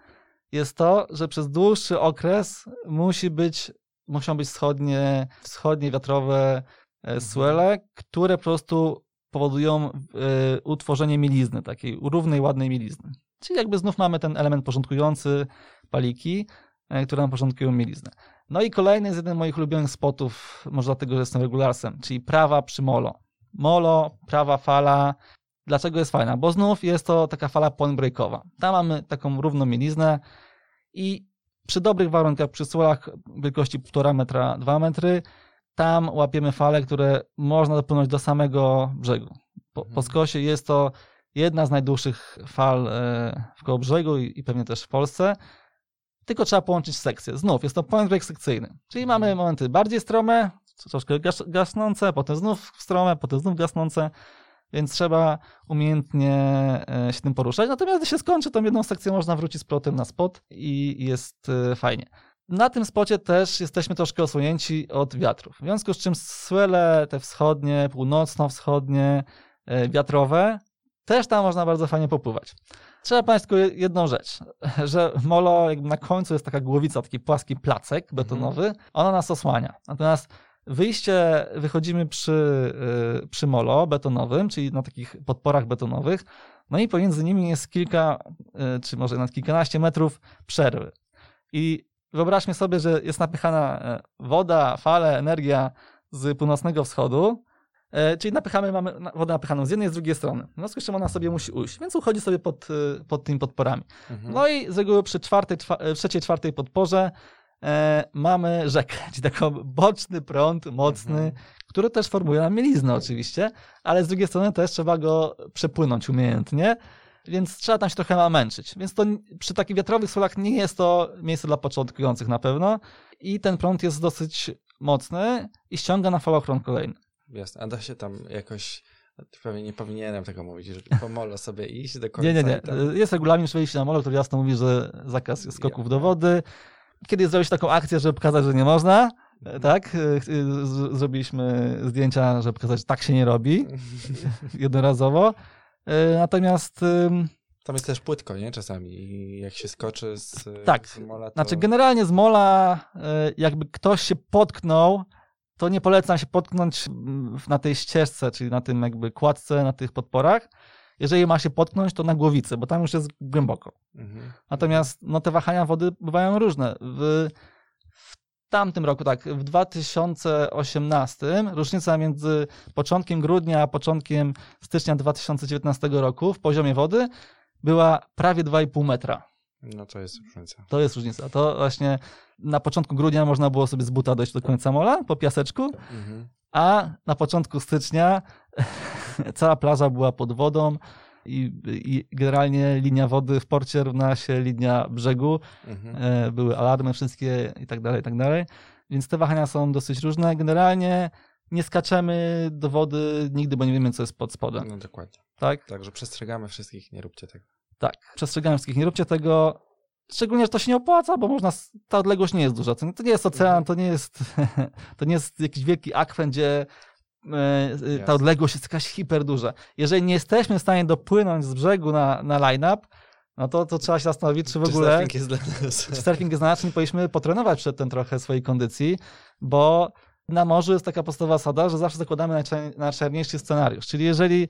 jest to, że przez dłuższy okres musi być, muszą być wschodnie, wschodnie wiatrowe e, swele, które po prostu powodują e, utworzenie mielizny, takiej równej, ładnej mielizny. Czyli jakby znów mamy ten element porządkujący paliki, e, które nam porządkują mieliznę. No i kolejny jest jeden z moich ulubionych spotów, może dlatego, że jestem regularsem, czyli prawa przy molo. Molo, prawa fala. Dlaczego jest fajna? Bo znów jest to taka fala point breakowa. Tam mamy taką równą mieliznę i przy dobrych warunkach, przy słolach wielkości 1,5 metra, 2 metry, tam łapiemy fale, które można dopłynąć do samego brzegu. Po, po Mhm. skosie jest to jedna z najdłuższych fal e, w koło brzegu i, i pewnie też w Polsce. Tylko trzeba połączyć sekcje. Znów jest to point break sekcyjny. Czyli mamy momenty bardziej strome, troszkę gas, gasnące, potem znów strome, potem znów gasnące, więc trzeba umiejętnie e, się tym poruszać. Natomiast gdy się skończy, tą jedną sekcję można wrócić z plotem na spot i jest e, fajnie. Na tym spocie też jesteśmy troszkę osłonięci od wiatrów. W związku z czym swele te wschodnie, północno-wschodnie, e, wiatrowe, też tam można bardzo fajnie popływać. Trzeba pamiętać tylko jedną rzecz, że molo jakby na końcu jest taka głowica, taki płaski placek betonowy, ona nas osłania. Natomiast wyjście, wychodzimy przy, y, przy molo betonowym, czyli na takich podporach betonowych, no i pomiędzy nimi jest kilka, y, czy może nawet kilkanaście metrów przerwy. I wyobraźmy sobie, że jest napychana e, woda, fale, energia z północnego wschodu, Czyli napychamy, mamy wodę napychaną z jednej i z drugiej strony. W związku z czym ona sobie musi ujść, więc uchodzi sobie pod, y, pod tymi podporami. Mhm. No i z reguły przy czwartej, czwa, trzeciej, czwartej podporze e, mamy rzekę, czyli taki boczny prąd, mocny, Mhm. który też formuje nam mieliznę oczywiście, ale z drugiej strony też trzeba go przepłynąć umiejętnie, więc trzeba tam się trochę namęczyć. Więc to przy takich wiatrowych solach nie jest to miejsce dla początkujących na pewno i ten prąd jest dosyć mocny i ściąga na falochron kolejny. Jasne. A da się tam jakoś. Pewnie nie powinienem tego mówić, że pomolo sobie iść do końca. Nie, nie, nie. tam- Jest regulamin przejścia na molo, który jasno mówi, że zakaz skoków do wody. Kiedyś zrobić taką akcję, żeby pokazać, że nie można, Mhm. tak? Z- Zrobiliśmy zdjęcia, żeby pokazać, że tak się nie robi jednorazowo. E, Natomiast Tam jest też płytko, nie? Czasami. Jak się skoczy z, Tak. z mola, to... Znaczy, generalnie z mola, e, jakby ktoś się potknął, to nie polecam się potknąć mm, na tej ścieżce, czyli na tym jakby kładce, na tych podporach. Jeżeli ma się potknąć, to na głowicy, bo tam już jest głęboko. Mhm. Natomiast no, te wahania wody bywają różne. W, w tamtym roku, tak, w 2018 różnica między początkiem grudnia a początkiem stycznia 2019 roku w poziomie wody była prawie 2,5 metra. No to jest różnica. To jest różnica. To właśnie na początku grudnia można było sobie z buta dojść do końca mola po piaseczku, Mhm. a na początku stycznia cała plaża była pod wodą i, i generalnie linia wody w porcie równa się linia brzegu. Mhm. E, były alarmy wszystkie i tak dalej, i tak dalej. Więc te wahania są dosyć różne. Generalnie nie skaczemy do wody nigdy, bo nie wiemy, co jest pod spodem. No dokładnie. Tak? Także przestrzegamy wszystkich, nie róbcie tego. Tak. Przestrzegam wszystkich, nie róbcie tego. Szczególnie, że to się nie opłaca, bo można, ta odległość nie jest duża. To nie, to nie jest ocean, Mhm. to nie jest, to nie jest jakiś wielki akwen, gdzie e, e, ta odległość jest jakaś hiper duża. Jeżeli nie jesteśmy w stanie dopłynąć z brzegu na, na line-up, no to, to trzeba się zastanowić, czy w Czy ogóle... surfing jest dla nas. Czy surfing jest znaczny, powinniśmy potrenować przedtem trochę swojej kondycji, bo na morzu jest taka podstawowa zasada, że zawsze zakładamy najcza- najczarniejszy scenariusz. Czyli jeżeli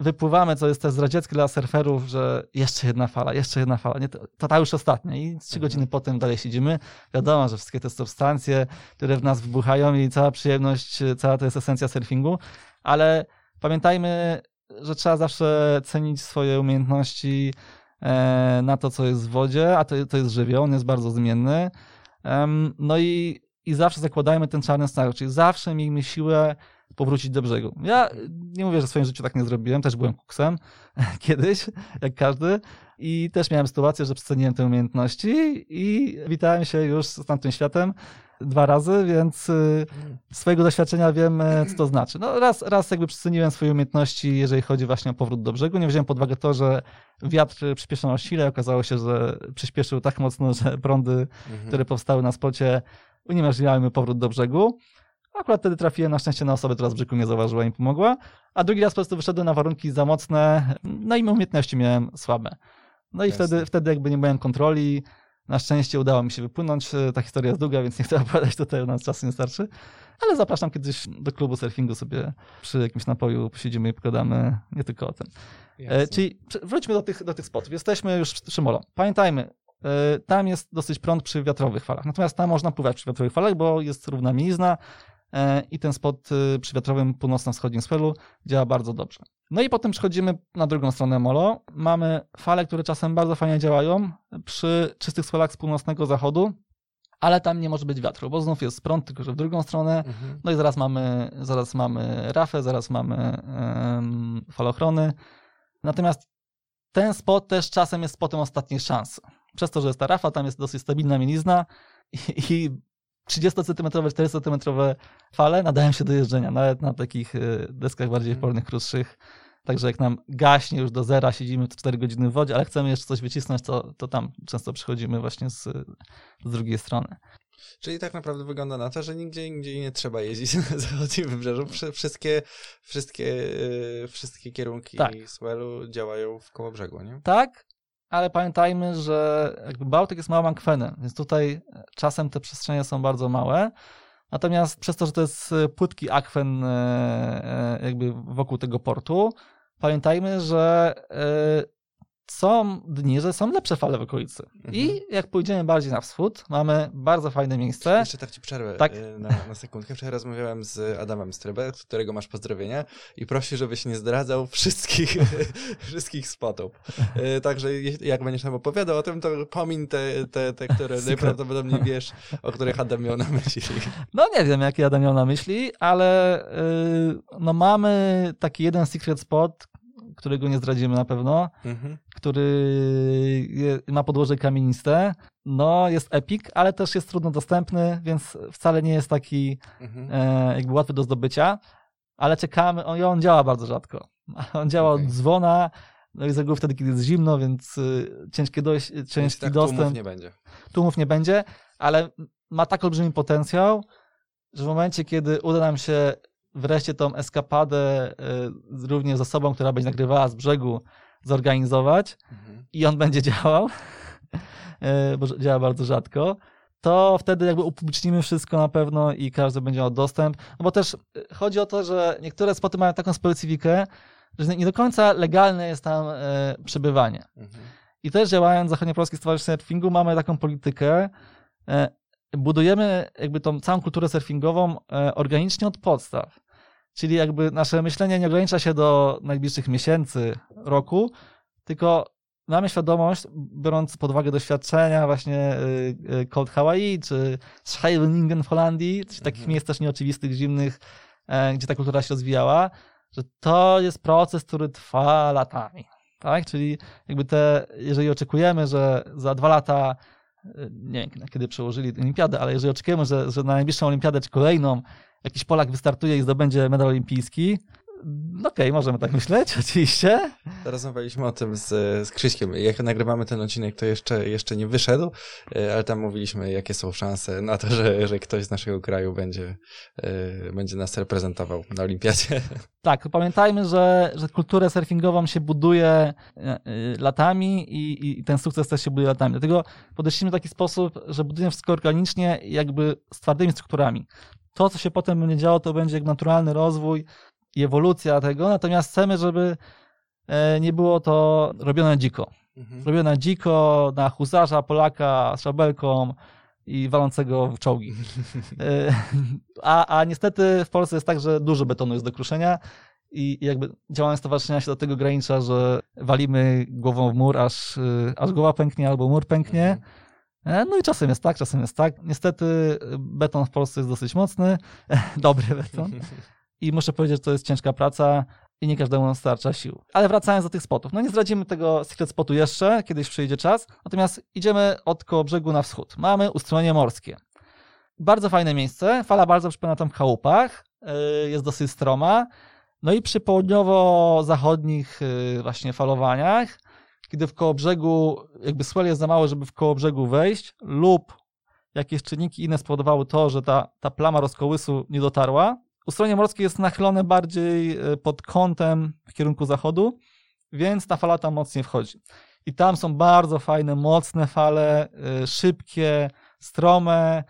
wypływamy, co jest też zdradzieckie dla surferów, że jeszcze jedna fala, jeszcze jedna fala, nie, to, to ta już ostatnia i trzy Mhm. godziny potem dalej siedzimy. Wiadomo, że wszystkie te substancje, które w nas wybuchają i cała przyjemność, cała to jest esencja surfingu, ale pamiętajmy, że trzeba zawsze cenić swoje umiejętności e, na to, co jest w wodzie, a to, to jest żywioł, on jest bardzo zmienny. No i, i zawsze zakładajmy ten czarny scenariusz, czyli zawsze miejmy siłę powrócić do brzegu. Ja nie mówię, że w swoim życiu tak nie zrobiłem, też byłem kuksem kiedyś, jak każdy i też miałem sytuację, że przeceniłem te umiejętności i witałem się już z tamtym światem dwa razy, więc y, z swojego doświadczenia wiem, e, co to znaczy. No raz, raz jakby przeceniłem swoje umiejętności, jeżeli chodzi właśnie o powrót do brzegu. Nie wziąłem pod uwagę to, że wiatr przyspieszył na sile. Okazało się, że przyspieszył tak mocno, że prądy, Mhm. które powstały na spocie, uniemożliwiały mi powrót do brzegu. Akurat wtedy trafiłem na szczęście na osobę, która z brzegu nie zauważyła i mi pomogła. A drugi raz po prostu wyszedłem na warunki za mocne, no i umiejętności miałem słabe. No i Jasne. wtedy, wtedy jakby nie miałem kontroli. Na szczęście udało mi się wypłynąć. Ta historia jest długa, więc nie chcę opowiadać tutaj, nas czasu nie starczy. Ale zapraszam kiedyś do klubu surfingu sobie przy jakimś napoju, posiedzimy i pogadamy nie tylko o tym. E, czyli wróćmy do tych, do tych spotów. Jesteśmy już przy Molo. Pamiętajmy, e, tam jest dosyć prąd przy wiatrowych falach. Natomiast tam można pływać przy wiatrowych falach, bo jest równa mielizna e, i ten spot e, przy wiatrowym północno-wschodnim swelu działa bardzo dobrze. No i potem przechodzimy na drugą stronę Molo. Mamy fale, które czasem bardzo fajnie działają przy czystych swelach z północnego zachodu, ale tam nie może być wiatru, bo znów jest prąd, tylko że w drugą stronę. Mhm. No i zaraz mamy, zaraz mamy rafę, zaraz mamy falochrony. Natomiast ten spot też czasem jest spotem ostatniej szansy. Przez to, że jest ta rafa, tam jest dosyć stabilna mielizna i, i 30 cm, 40 cm fale nadają się do jeżdżenia, nawet na takich y, deskach bardziej Mhm. polnych, krótszych. Także jak nam gaśnie już do zera, siedzimy 4 godziny w wodzie, ale chcemy jeszcze coś wycisnąć, to, to tam często przychodzimy właśnie z, z drugiej strony. Czyli tak naprawdę wygląda na to, że nigdzie indziej nie trzeba jeździć na zachodnim wybrzeżu. Wszy- Wszystkie, wszystkie, e, wszystkie kierunki Tak. swellu działają w koło brzegu, nie? Tak, ale pamiętajmy, że jakby Bałtyk jest małym akwenem, więc tutaj czasem te przestrzenie są bardzo małe. Natomiast przez to, że to jest e, płytki akwen e, e, jakby wokół tego portu, pamiętajmy, że są dni, że są lepsze fale w okolicy. Mhm. I jak pójdziemy bardziej na wschód, mamy bardzo fajne miejsce. Jeszcze tak ci przerwę Tak. e, na, na sekundkę. Wczoraj rozmawiałem z Adamem Strybę, którego masz pozdrowienia i prosi, żebyś nie zdradzał wszystkich, wszystkich spotów. E, Także jak będziesz nam opowiadał o tym, to pomin te, te, te które najprawdopodobniej wiesz, o których Adam miał na myśli. No nie wiem, jaki Adam miał na myśli, ale yy, no mamy taki jeden secret spot, którego nie zdradzimy na pewno, Mhm. Który ma podłoże kamieniste. No, jest epic, ale też jest trudno dostępny, więc wcale nie jest taki Mhm. e, jakby łatwy do zdobycia, ale czekamy, on, on działa bardzo rzadko. On działa Okej. od dzwona, no i z reguły wtedy, kiedy jest zimno, więc y, ciężkie dojść, Więc ciężki tak tłumów dostęp nie będzie. tłumów nie będzie, ale ma tak olbrzymi potencjał, że w momencie, kiedy uda nam się wreszcie tą eskapadę y, również z osobą, która będzie nagrywała z brzegu, zorganizować Mhm. i on będzie działał, y, bo działa bardzo rzadko, to wtedy jakby upublicznimy wszystko na pewno i każdy będzie miał dostęp. No bo też y, chodzi o to, że niektóre spoty mają taką specyfikę, że nie do końca legalne jest tam y, przebywanie. Mhm. I też działając w Zachodniopolskim Stowarzyszeniu Surfingu mamy taką politykę, e, budujemy jakby tą całą kulturę surfingową e, organicznie od podstaw. Czyli jakby nasze myślenie nie ogranicza się do najbliższych miesięcy, roku, tylko mamy świadomość, biorąc pod uwagę doświadczenia właśnie y, y, Cold Hawaii czy Scheveningen w Holandii, czy takich Mhm. miejsc też nieoczywistych, zimnych, e, gdzie ta kultura się rozwijała, że to jest proces, który trwa latami. Tak? Czyli jakby te, jeżeli oczekujemy, że za dwa lata, y, nie wiem kiedy przełożyli olimpiadę, ale jeżeli oczekujemy, że, że na najbliższą olimpiadę czy kolejną jakiś Polak wystartuje i zdobędzie medal olimpijski, no okej, możemy tak myśleć, oczywiście. Rozmawialiśmy o tym z, z Krzyśkiem. Jak nagrywamy ten odcinek, to jeszcze, jeszcze nie wyszedł, e, ale tam mówiliśmy, jakie są szanse na to, że, że ktoś z naszego kraju będzie, e, będzie nas reprezentował na olimpiadzie. Tak, pamiętajmy, że, że kulturę surfingową się buduje e, latami i, i ten sukces też się buduje latami. Dlatego podeszliśmy w taki sposób, że budujemy wszystko organicznie, jakby z twardymi strukturami. To, co się potem będzie działo, to będzie jak naturalny rozwój i ewolucja tego, natomiast chcemy, żeby e, nie było to robione dziko. Mhm. Robione dziko na huzarza, Polaka z szabelką i walącego w czołgi. E, A, a niestety w Polsce jest tak, że dużo betonu jest do kruszenia i jakby działanie stowarzyszenia się do tego ogranicza, że walimy głową w mur, aż, y, aż głowa pęknie albo mur pęknie. E, No i czasem jest tak, czasem jest tak. Niestety y, beton w Polsce jest dosyć mocny, dobry beton. I muszę powiedzieć, że to jest ciężka praca i nie każdemu starcza sił. Ale wracając do tych spotów. No nie zdradzimy tego secret spotu jeszcze, kiedyś przyjdzie czas. Natomiast idziemy od koło brzegu na wschód. Mamy ustronie morskie. Bardzo fajne miejsce. Fala bardzo przypomina tam w chałupach. Yy, Jest dosyć stroma. No i przy południowo-zachodnich yy, właśnie falowaniach, kiedy w koło brzegu, jakby swell jest za mały, żeby w koło brzegu wejść, lub jakieś czynniki inne spowodowały to, że ta, ta plama rozkołysu nie dotarła. Ustronie morskie jest nachylone bardziej y, pod kątem w kierunku zachodu, więc ta fala tam mocniej wchodzi. I tam są bardzo fajne, mocne fale, y, szybkie, strome,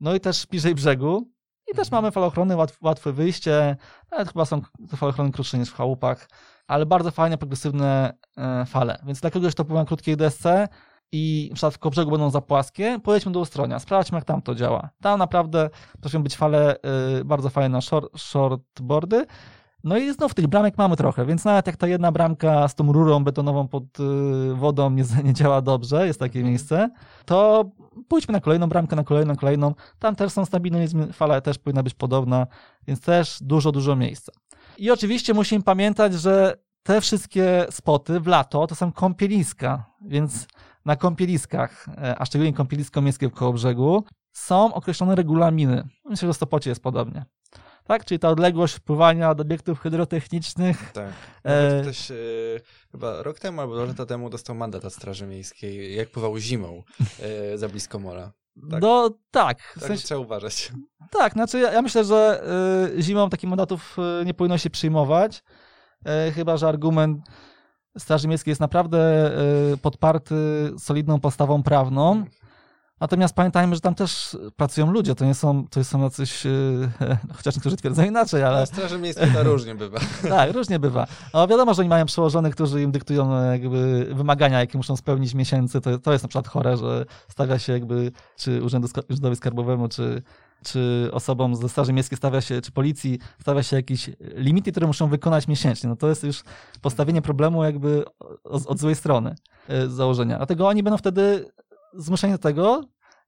no i też bliżej brzegu. I też Mhm. mamy falochrony, łatw, łatwe wyjście. Nawet chyba są te falochrony krótsze niż w chałupach, ale bardzo fajne, progresywne e, fale. Więc dla kogoś, kto pływa na krótkiej desce i na przykład w będą za płaskie, pojedźmy do Ustronia, sprawdźmy jak tam to działa. Tam naprawdę potrafią być fale y, bardzo fajne na short, shortboardy. No i znów tych bramek mamy trochę, więc nawet jak ta jedna bramka z tą rurą betonową pod y, wodą nie, nie działa dobrze, jest takie Mhm. miejsce, to pójdźmy na kolejną bramkę, na kolejną, kolejną. Tam też są stabilne, fala też powinna być podobna, więc też dużo, dużo miejsca. I oczywiście musimy pamiętać, że te wszystkie spoty w lato to są kąpieliska, więc na kąpieliskach, e, a szczególnie kąpielisko miejskie w koło brzegu, są określone regulaminy. Myślę, że w Stopocie jest podobnie. Tak? Czyli ta odległość wpływania od obiektów hydrotechnicznych. Tak. E, Nawet ktoś e, chyba rok temu albo dwa lata temu dostał mandat od Straży Miejskiej, jak pływał zimą e, za blisko mola. Tak. No tak. W Także sensie, trzeba uważać. tak, znaczy ja, ja myślę, że y, zimą takich mandatów y, nie powinno się przyjmować. Y, chyba, że argument Straży Miejskiej jest naprawdę y, podparty solidną podstawą prawną. Natomiast pamiętajmy, że tam też pracują ludzie, to nie są, to są jacyś, yy, chociaż niektórzy twierdzą inaczej, ale Ale Straży Miejskiej to różnie bywa. tak, różnie bywa. No wiadomo, że oni mają przełożonych, którzy im dyktują e, jakby wymagania, jakie muszą spełnić miesięcy, to, to jest na przykład chore, że stawia się jakby, czy Urzędowi Skarbowemu, czy, czy osobom ze Straży Miejskiej stawia się, czy policji stawia się jakieś limity, które muszą wykonać miesięcznie. No to jest już postawienie problemu jakby od, od złej strony e, z założenia. Dlatego oni będą wtedy zmuszeni do tego,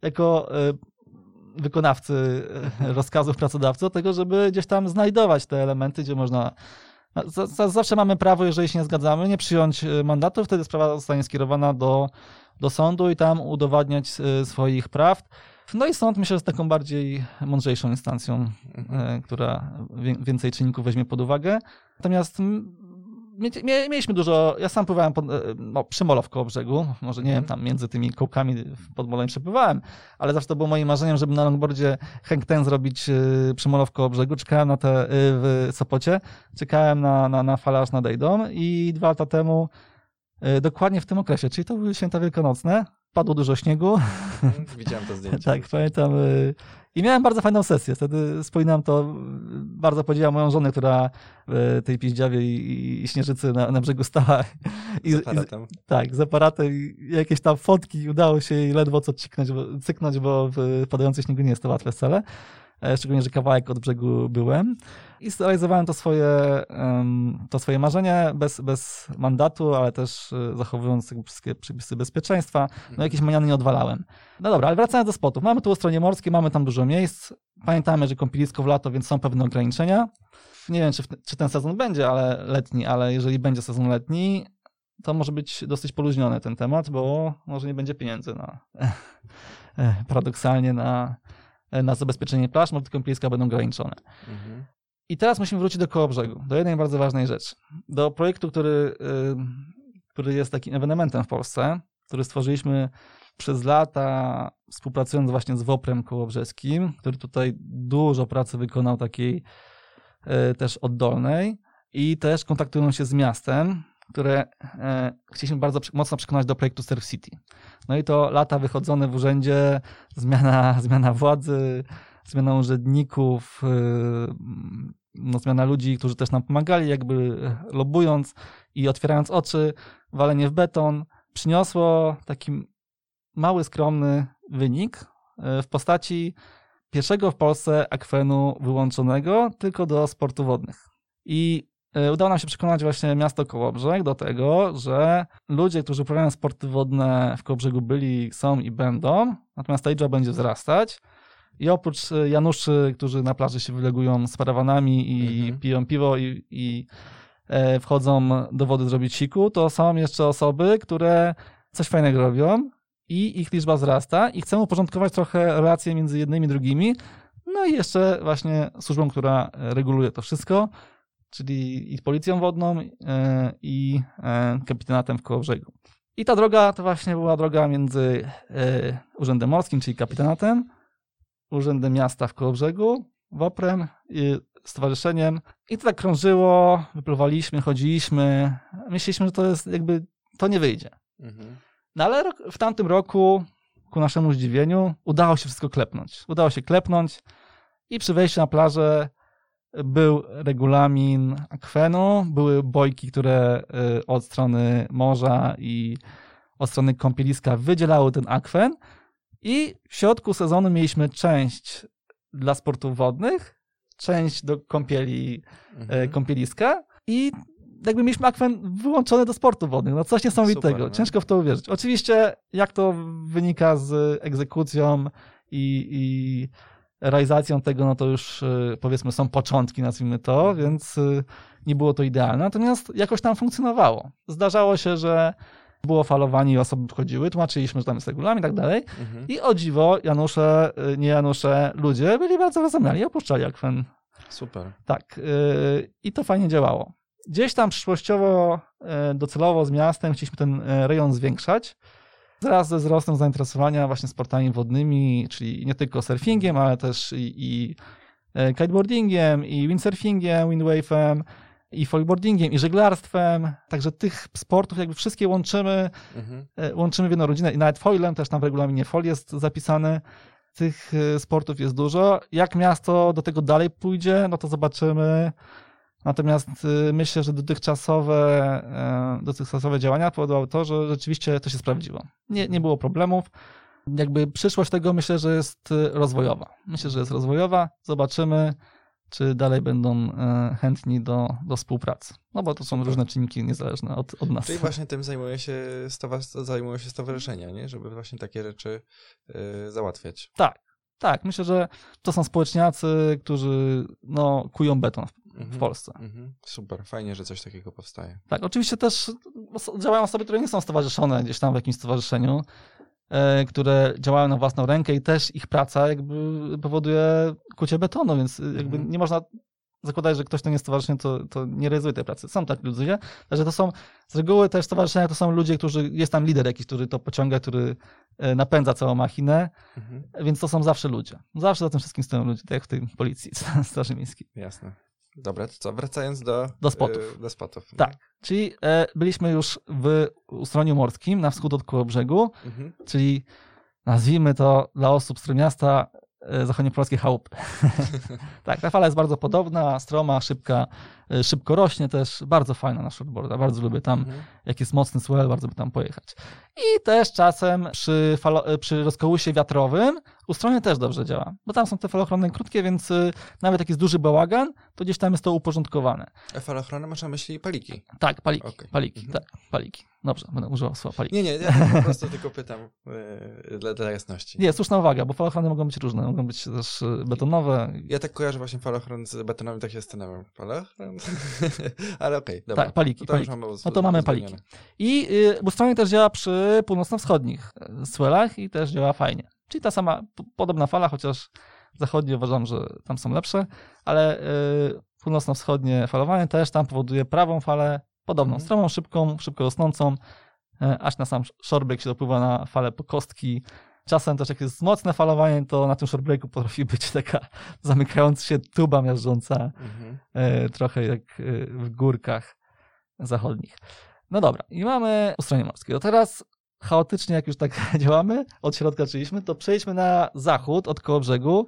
jako e, wykonawcy e, rozkazów pracodawcy, do tego, żeby gdzieś tam znajdować te elementy, gdzie można. no, za- za- Zawsze mamy prawo, jeżeli się nie zgadzamy, nie przyjąć e, mandatu, wtedy sprawa zostanie skierowana do, do sądu i tam udowadniać swoich praw. No i sąd myślę, że jest taką bardziej mądrzejszą instancją, która więcej czynników weźmie pod uwagę. Natomiast mieliśmy dużo, ja sam pływałem pod, e, no, przy molo w koło brzegu, może nie wiem, tam między tymi kołkami pod molem przepływałem, ale zawsze to było moim marzeniem, żeby na longboardzie hang ten zrobić y, przy molo w koło brzegu. Czekałem na te y, w Sopocie, czekałem na, na, na falę aż nadejdą i dwa lata temu, dokładnie w tym okresie, czyli to były święta wielkanocne, padło dużo śniegu, Mhm, Widziałem to zdjęcie. tak, pamiętam. I miałem bardzo fajną sesję. Wtedy wspominam to, bardzo podziwiam moją żonę, która w tej piździawie i, i śnieżycy na, na brzegu stała. I, Z i, aparatem. tak, z aparatem i jakieś tam fotki udało się jej ledwo co ciknąć, bo, cyknąć, bo w padającym śniegu nie jest to łatwe wcale. E, szczególnie, że kawałek od brzegu byłem. I zrealizowałem to swoje, to swoje marzenie bez, bez mandatu, ale też e, zachowując wszystkie przepisy bezpieczeństwa. No jakieś maniany nie odwalałem. No dobra, ale wracając do spotów. Mamy tu ostronie morskie, mamy tam dużo miejsc. Pamiętamy, że kąpielisko w lato, więc są pewne ograniczenia. Nie wiem, czy, czy ten sezon będzie, ale letni, ale jeżeli będzie sezon letni, to może być dosyć poluźniony ten temat, bo może nie będzie pieniędzy na paradoksalnie na, na zabezpieczenie plaż, te kąpieliska będą ograniczone. Mhm. I teraz musimy wrócić do koło brzegu, do jednej bardzo ważnej rzeczy. Do projektu, który, y, który jest takim ewenementem w Polsce, który stworzyliśmy przez lata, współpracując właśnie z WOPRem Kołobrzeskim, który tutaj dużo pracy wykonał takiej y, też oddolnej i też kontaktują się z miastem, które e, chcieliśmy bardzo mocno przekonać do projektu Surf City. No i to lata wychodzone w urzędzie, zmiana, zmiana władzy, zmiana urzędników, y, no, zmiana ludzi, którzy też nam pomagali, jakby lobując i otwierając oczy, walenie w beton, przyniosło taki mały, skromny wynik y, w postaci pierwszego w Polsce akwenu wyłączonego tylko do sportów wodnych. I udało nam się przekonać właśnie miasto Kołobrzeg do tego, że ludzie, którzy uprawiają sporty wodne w Kołobrzegu byli, są i będą, natomiast ta liczba będzie wzrastać. I oprócz y, Januszy, którzy na plaży się wylegują z parawanami i Mhm. piją piwo i, i e, wchodzą do wody zrobić siku, to są jeszcze osoby, które coś fajnego robią i ich liczba wzrasta i chcemy uporządkować trochę relacje między jednymi i drugimi. No i jeszcze właśnie służbą, która e, reguluje to wszystko, czyli i policją wodną e, i e, kapitanatem w Kołobrzegu. I ta droga to właśnie była droga między e, Urzędem Morskim, czyli kapitanatem, Urzędem Miasta w Kołobrzegu, WOPRem i stowarzyszeniem. I to tak krążyło, wypływaliśmy, chodziliśmy. Myśleliśmy, że to jest jakby, to nie wyjdzie. Mhm. No ale w tamtym roku, ku naszemu zdziwieniu, udało się wszystko klepnąć. Udało się klepnąć i przy wejściu na plażę był regulamin akwenu, były bojki, które y, od strony morza i od strony kąpieliska wydzielały ten akwen i w środku sezonu mieliśmy część dla sportów wodnych, część do kąpieli e, Mhm. kąpieliska i jakby mieliśmy akwen wyłączony do sportu wodnych. No coś niesamowitego. Super, no. Ciężko w to uwierzyć. Oczywiście jak to wynika z egzekucją i, i realizacją tego, no to już y, powiedzmy są początki, nazwijmy to, więc y, nie było to idealne. Natomiast jakoś tam funkcjonowało. Zdarzało się, że było falowanie i osoby wchodziły, tłumaczyliśmy, że tam jest regulamin i tak dalej. Mhm. I o dziwo, Janusze, y, nie Janusze, ludzie byli bardzo rozumiali opuszczali akwen Super. tak, i to fajnie działało. Gdzieś tam przyszłościowo, docelowo z miastem chcieliśmy ten rejon zwiększać. Wraz ze wzrostem zainteresowania właśnie sportami wodnymi, czyli nie tylko surfingiem, ale też i, i yy, kiteboardingiem, i windsurfingiem, windwave'em, i foilboardingiem, i żeglarstwem. Także tych sportów jakby wszystkie łączymy Mhm. e, łączymy w jedną rodzinę i nawet foilem, też tam w regulaminie foil jest zapisane. Tych e, sportów jest dużo. Jak miasto do tego dalej pójdzie, no to zobaczymy. Natomiast e, myślę, że dotychczasowe, e, dotychczasowe działania powodowały to, że rzeczywiście to się sprawdziło. Nie, nie było problemów. Jakby przyszłość tego myślę, że jest e, rozwojowa. Myślę, że jest rozwojowa. Zobaczymy, czy dalej będą e, chętni do, do współpracy. No bo to są różne czynniki niezależne od, od nas. Czyli właśnie tym zajmuje się, zajmują się stowarzyszenia, nie? Żeby właśnie takie rzeczy y, załatwiać. Tak, myślę, że to są społeczniacy, którzy no, kują beton w, Mhm. Polsce. Mhm. Super, fajnie, że coś takiego powstaje. Tak, oczywiście też działają osoby, które nie są stowarzyszone gdzieś tam w jakimś stowarzyszeniu, e, które działają na własną rękę i też ich praca jakby powoduje kucie betonu, więc jakby Mhm. nie można zakładać, że ktoś, kto nie jest stowarzyszenie, to, to nie realizuje tej pracy. Są tak ludzie, że to są z reguły też stowarzyszenia to są ludzie, którzy, jest tam lider jakiś, który to pociąga, który e, napędza całą machinę, Mhm. więc to są zawsze ludzie. Zawsze za tym wszystkim stoją ludzie, tak jak w tej policji, Straży Miejskiej. Jasne. Dobra, to co? Wracając do... Do spotów. y, do spotów. Tak. Czyli e, byliśmy już w Ustroniu Morskim, na wschód od Kołobrzegu, Mhm. czyli nazwijmy to dla osób z Trójmiasta e, zachodniopolskie chałupy. tak, ta fala jest bardzo podobna, stroma, szybka, szybko rośnie też, bardzo fajna na shortboarda, bardzo lubię tam, Mhm. jak jest mocny swell, bardzo by tam pojechać. I też czasem przy, falo, y, przy rozkołusie wiatrowym ustronie też dobrze działa, bo tam są te falochrony krótkie, więc y, nawet jak jest duży bałagan, to gdzieś tam jest to uporządkowane. A falochrony masz na myśli paliki? Tak, paliki, Okej. paliki, Mhm. tak, paliki. Dobrze, będę używał słowa paliki. Nie, nie, ja po prostu tylko pytam yy, dla, dla jasności. Nie, słuszna uwaga, bo falochrony mogą być różne, mogą być też betonowe. Ja tak kojarzę właśnie falochron z betonem, tak się zastanawiam. Falochron? Ale okej, dobra. Tak, paliki, To już paliki. mamy No to mamy paliki. I y, też działa przy północno-wschodnich y, swellach i też działa fajnie. Czyli ta sama, podobna fala, chociaż zachodnie uważam, że tam są lepsze, ale y, północno-wschodnie falowanie też tam powoduje prawą falę, podobną, Mhm. stromą, szybką, szybko rosnącą, y, aż na sam shorebreak się dopływa na falę po kostki. Czasem też jak jest mocne falowanie, to na tym shorebreaku potrafi być taka zamykająca się tuba miażdżąca Mhm. e, trochę jak e, w górkach zachodnich. No dobra, i mamy ustronie morskie. To teraz chaotycznie, jak już tak działamy, od środka czyliśmy, to przejdźmy na zachód, od koło brzegu.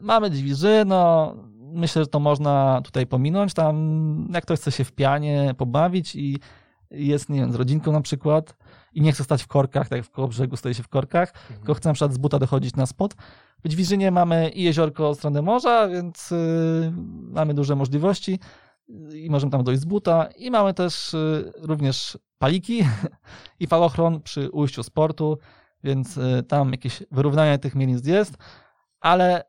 Mamy Dwiży, no myślę, że to można tutaj pominąć. Tam jak ktoś chce się w pianie pobawić i jest, nie wiem, z rodzinką na przykład i nie chce stać w korkach, tak jak w koło brzegu stoi się w korkach, tylko chce na przykład z buta dochodzić na spot. W Dźwiżynie mamy i jeziorko od strony morza, więc y, mamy duże możliwości i możemy tam dojść z buta. I mamy też y, również paliki i falochron przy ujściu z portu, więc y, tam jakieś wyrównanie tych mielizn jest, ale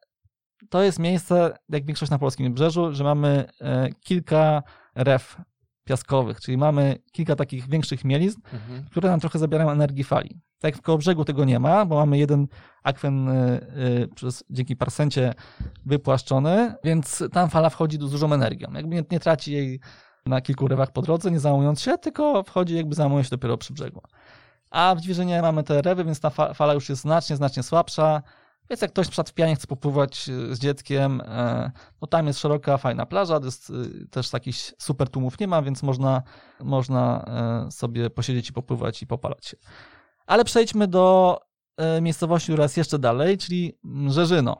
to jest miejsce, jak większość na polskim wybrzeżu, że mamy e, kilka ref piaskowych, czyli mamy kilka takich większych mielizn, Mhm. które nam trochę zabierają energii fali. Tak jak w koło brzegu tego nie ma, bo mamy jeden akwen y, y, przez, dzięki parsencie wypłaszczony, więc tam fala wchodzi z dużą energią. Jakby nie, nie traci jej na kilku rewach po drodze, nie załamując się, tylko wchodzi jakby załamuje się dopiero przy brzegu. A w Dźwiżynie mamy te rewy, więc ta fa- fala już jest znacznie, znacznie słabsza. Więc jak ktoś przed w pianie chce popływać y, z dzieckiem, e, no tam jest szeroka, fajna plaża, jest y, też takich super tłumów nie ma, więc można, można e, sobie posiedzieć i popływać i popalać się. Ale przejdźmy do e, miejscowości, która jest jeszcze dalej, czyli Rzeżyno.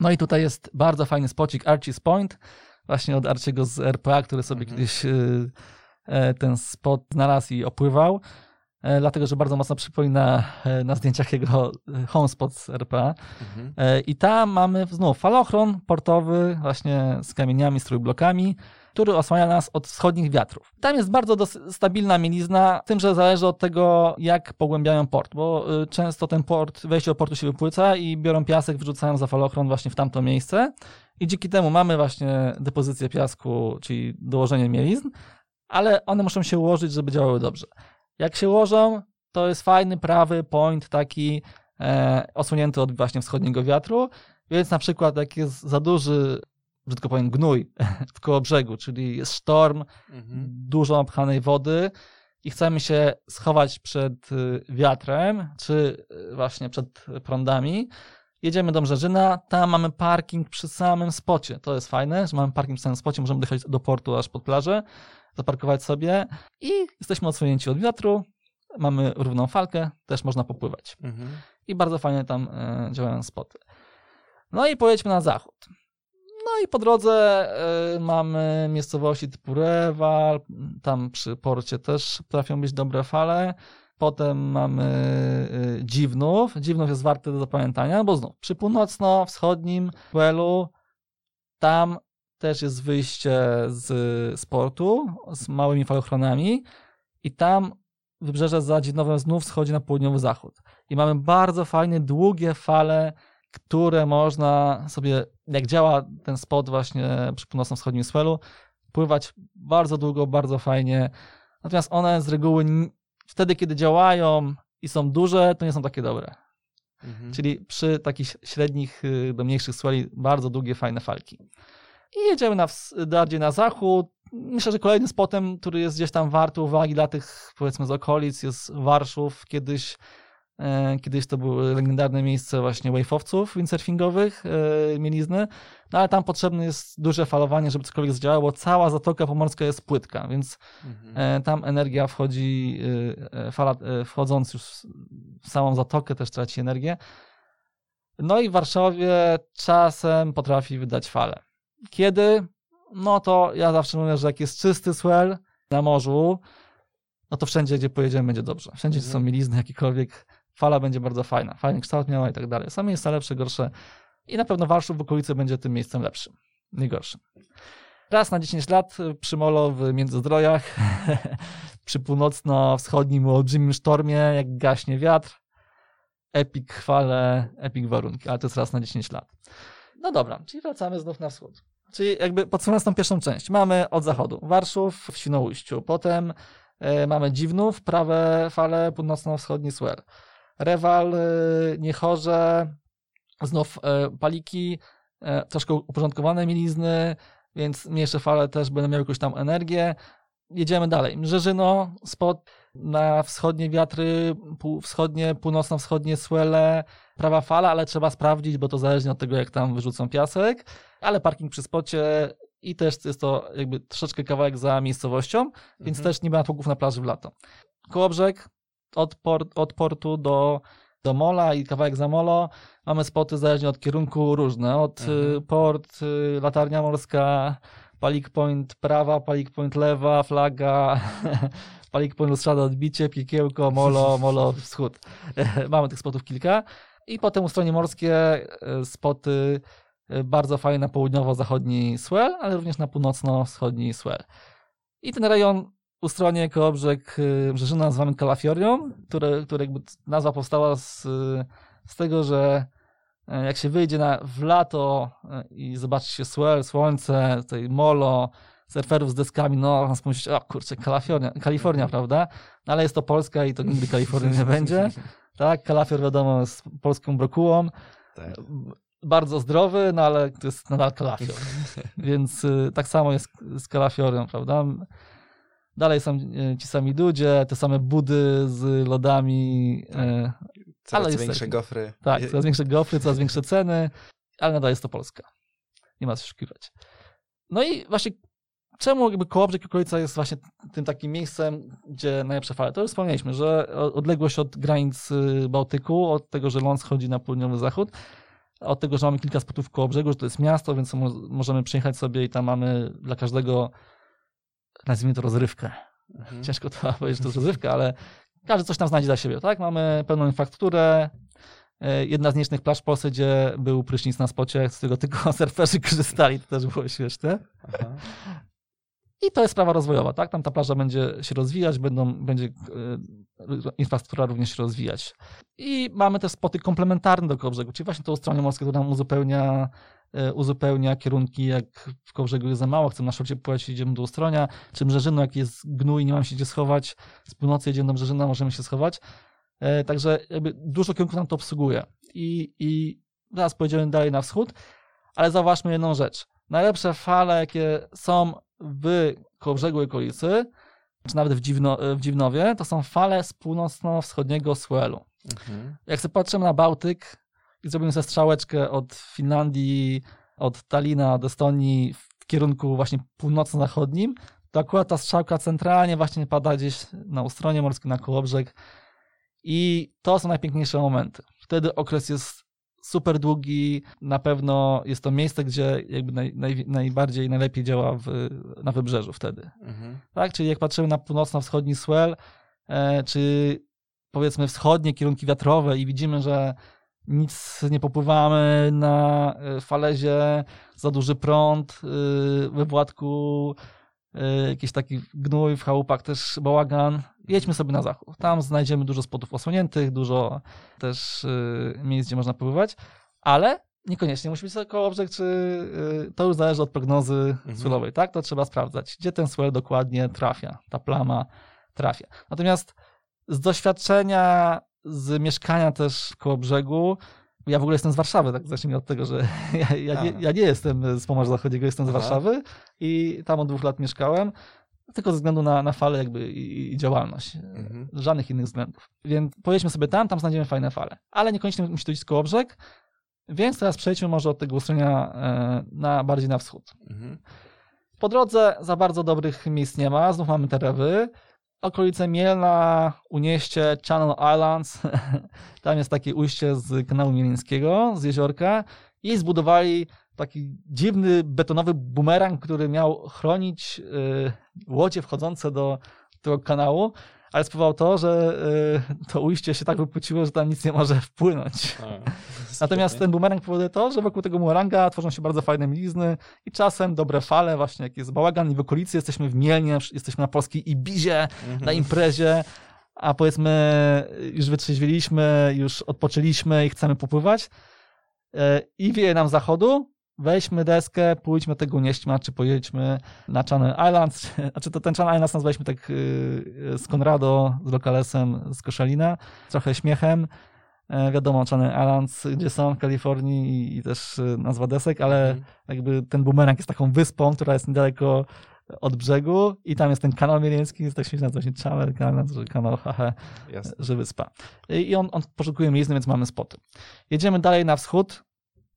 No i tutaj jest bardzo fajny spocik Archie's Point, właśnie od Arciego z RPA, który sobie Mhm. kiedyś e, ten spot znalazł i opływał. E, Dlatego, że bardzo mocno przypomina e, na zdjęciach jego e, home spot z RPA. Mhm. I tam mamy znów falochron portowy, właśnie z kamieniami, z trójblokami, który osłania nas od wschodnich wiatrów. Tam jest bardzo stabilna mielizna, tym, że zależy od tego, jak pogłębiają port, bo często ten port, wejście do portu się wypłyca i biorą piasek, wyrzucają za falochron właśnie w tamto miejsce. I dzięki temu mamy właśnie depozycję piasku, czyli dołożenie mielizn, ale one muszą się ułożyć, żeby działały dobrze. Jak się ułożą, to jest fajny, prawy point taki e, osłonięty od właśnie wschodniego wiatru, więc na przykład jak jest za duży, brzydko powiem, gnój w koło brzegu, czyli jest sztorm, Mhm. dużo napchanej wody i chcemy się schować przed y, wiatrem, czy y, właśnie przed prądami, jedziemy do Brzeżyna, tam mamy parking przy samym spocie. To jest fajne, że mamy parking przy samym spocie, możemy dojechać do portu aż pod plażę, zaparkować sobie i jesteśmy odsłonięci od wiatru, mamy równą falkę, też można popływać. Mhm. I bardzo fajnie tam e, działają spoty. No i pojedźmy na zachód. No i po drodze e, mamy miejscowości typu Rewal, tam przy porcie też potrafią być dobre fale. Potem mamy e, Dziwnów. Dziwnów jest warty do zapamiętania, bo znów przy północno-wschodnim Welu tam też jest wyjście z sportu z małymi falochronami i tam wybrzeże za Dziwnowem znów schodzi na południowy zachód. I mamy bardzo fajne, długie fale, które można sobie, jak działa ten spot właśnie przy północno-wschodnim swelu, pływać bardzo długo, bardzo fajnie. Natomiast one z reguły wtedy, kiedy działają i są duże, to nie są takie dobre. Mhm. Czyli przy takich średnich y, do mniejszych sweli bardzo długie, fajne falki. I jedziemy na, bardziej na zachód. Myślę, że kolejnym spotem, który jest gdzieś tam warty uwagi dla tych, powiedzmy, z okolic, jest Warszów. Kiedyś, e, kiedyś to było legendarne miejsce właśnie wave'owców windsurfingowych, e, mielizny. No ale tam potrzebne jest duże falowanie, żeby cokolwiek zdziałało, bo cała Zatoka Pomorska jest płytka, więc Mhm. E, Tam energia wchodzi, y, e, fala e, wchodząc już w samą zatokę też traci energię. No i w Warszawie czasem potrafi wydać falę. Kiedy? no to ja zawsze mówię, że jak jest czysty swell na morzu, no to wszędzie, gdzie pojedziemy, będzie dobrze. Wszędzie, gdzie są Mhm. mielizny, jakiekolwiek, fala będzie bardzo fajna. Fajny kształt miała i tak dalej. Są miejsca lepsze, gorsze i na pewno Warszów w okolicy będzie tym miejscem lepszym, nie gorszym. Raz na 10 lat przy molo w Międzyzdrojach, przy północno-wschodnim olbrzymim sztormie, jak gaśnie wiatr, epic chwale, epic warunki, ale to jest raz na 10 lat. No dobra, czyli wracamy znów na wschód. Czyli jakby podsumowując tą pierwszą część, mamy od zachodu Warszów w Świnoujściu, potem e, mamy Dziwnów, prawe fale, północno-wschodni Swer, Rewal, e, Niechorze, znów e, Paliki, troszkę uporządkowane mielizny, więc mniejsze fale też będą miały jakąś tam energię. Jedziemy dalej. Mrzeżyno, spot na wschodnie wiatry, pół, wschodnie, północno-wschodnie swele, prawa fala, ale trzeba sprawdzić, bo to zależnie od tego, jak tam wyrzucą piasek, ale parking przy spocie i też jest to jakby troszeczkę kawałek za miejscowością, więc Mhm. też nie ma tłuków na plaży w lato. Kołobrzeg od, port, od portu do, do mola i kawałek za molo. Mamy spoty zależnie od kierunku różne. Od Mhm. y, port, y, latarnia morska, Palik Point prawa, Palik Point lewa, flaga, Palik Point lustrzane odbicie, piekiełko, molo, molo wschód. Mamy tych spotów kilka. I potem ustronie morskie y, spoty y, bardzo fajne na południowo-zachodni swell, ale również na północno-wschodni swell. I ten rejon ustronie Kołobrzeg y, Brzeżyna nazywamy Kalafiorią, które, które jakby nazwa powstała z, z tego, że e, jak się wyjdzie na, w lato e, i zobaczy się swell, słońce, tutaj molo, surferów z deskami, no można pomyśleć, o kurczę, Kalifornia, Kalifornia, prawda? No, ale jest to Polska i to nigdy Kalifornii nie będzie. Tak, Kalafior wiadomo jest polską brokułą, Tak. bardzo zdrowy, no ale to jest nadal kalafior. Więc y, tak samo jest z kalafiorem, prawda? Dalej są y, ci sami ludzie, te same budy z lodami. Y, Coraz jest większe surfing. gofry. tak, coraz większe gofry, coraz większe ceny, ale nadal jest to Polska. Nie ma co oszukiwać. No i właśnie czemu jakby Kołobrzeg i okolica jest właśnie tym takim miejscem, gdzie najlepsze fale? To już wspomnieliśmy, że odległość od granic y, Bałtyku, od tego, że ląd schodzi na południowy zachód, od tego, że mamy kilka spotów koło brzegu, że to jest miasto, więc mo- możemy przyjechać sobie i tam mamy dla każdego, nazwijmy to rozrywkę. Mhm. Ciężko to powiedzieć, że to jest rozrywka, ale każdy coś tam znajdzie dla siebie, tak? Mamy pełną infrastrukturę, e, jedna z nielicznych plaż w Polsce, gdzie był prysznic na spocie, z którego tylko surferzy korzystali, to też było śmieszne. Aha. I to jest sprawa rozwojowa, tak? Tam ta plaża będzie się rozwijać, będą, będzie e, infrastruktura również się rozwijać. I mamy też spoty komplementarne do Kołobrzegu, czyli właśnie tą stronę morską, która nam uzupełnia, e, uzupełnia kierunki, jak w Kołobrzegu jest za mało, chcemy na szorcie pływać, idziemy do Ustronia, czy Brzeżynu, jak jest gnój, nie mam się gdzie schować, z północy jedziemy do Brzeżyna, możemy się schować. E, Także jakby dużo kierunków nam to obsługuje. I, I zaraz pojedziemy dalej na wschód, ale zauważmy jedną rzecz. Najlepsze fale, jakie są w Kołobrzegu i okolicy, czy nawet w, Dziwno, w Dziwnowie, to są fale z północno-wschodniego swellu. Mhm. Jak sobie patrzymy na Bałtyk i zrobimy sobie strzałeczkę od Finlandii, od Talina, od Estonii w kierunku właśnie północno-zachodnim, to akurat ta strzałka centralnie właśnie pada gdzieś na ustronie morskim, na Kołobrzeg i to są najpiękniejsze momenty. Wtedy okres jest super długi, na pewno jest to miejsce, gdzie jakby naj, naj, najbardziej, najlepiej działa w, na wybrzeżu wtedy. Mhm. Tak? Czyli jak patrzymy na północno-wschodni swell, e, czy powiedzmy wschodnie kierunki wiatrowe i widzimy, że nic nie popływamy na e, falezie, za duży prąd, e, we Władku e, jakiś taki gnój, w chałupach też bałagan. Jedźmy sobie na zachód. Tam znajdziemy dużo spotów osłoniętych, dużo też e, miejsc, gdzie można pływać, ale niekoniecznie musi być to kołobrzeg, czy e, to już zależy od prognozy Mhm. tak? To trzeba sprawdzać, gdzie ten swell dokładnie trafia, ta plama trafia. Natomiast z doświadczenia, z mieszkania też koło brzegu, ja w ogóle jestem z Warszawy, tak zacznijmy od tego, że ja, ja, nie, ja nie jestem z Pomorza Zachodniego, jestem z. Warszawy i tam od dwóch lat mieszkałem, tylko ze względu na, na falę jakby i, i działalność. Mhm. Żadnych innych względów. Więc pojedźmy sobie tam, tam znajdziemy fajne fale. Ale niekoniecznie musi to być koło brzeg, więc teraz przejdźmy może od tego ustronia e, na, bardziej na wschód. Mhm. Po drodze za bardzo dobrych miejsc nie ma, znów mamy te rewy. Okolice Mielna, Unieście, Channel Islands, tam jest takie ujście z kanału Mielińskiego, z jeziorka i zbudowali taki dziwny betonowy bumerang, który miał chronić y, łodzie wchodzące do tego kanału, ale spowodował to, że y, to ujście się tak wypłyciło, że tam nic nie może wpłynąć. Natomiast ten bumerang powoduje to, że wokół tego bumeranga tworzą się bardzo fajne milizny i czasem dobre fale, właśnie jak jest bałagan i w okolicy jesteśmy w Mielnie, jesteśmy na polskiej Ibizie, Mhm. na imprezie, a powiedzmy już wytrzeźwiliśmy, już odpoczęliśmy i chcemy popływać e, i wieje nam zachodu, weźmy deskę, pójdźmy tego nieśćma, czy pojedźmy na Channel Islands, znaczy to ten Channel Islands nazwaliśmy tak y, z Konrado, z Lokalesem, z Koszalina, trochę śmiechem, E, wiadomo Channel Islands, gdzie są w Kalifornii i, też y, nazwa desek, ale Mhm. jakby ten bumerang jest taką wyspą, która jest niedaleko od brzegu i tam jest ten kanał mielieński, jest tak śmieszne, właśnie Channel, kanał, kanał, haha, że wyspa. I on, on poszukuje miejsca, więc mamy spoty. Jedziemy dalej na wschód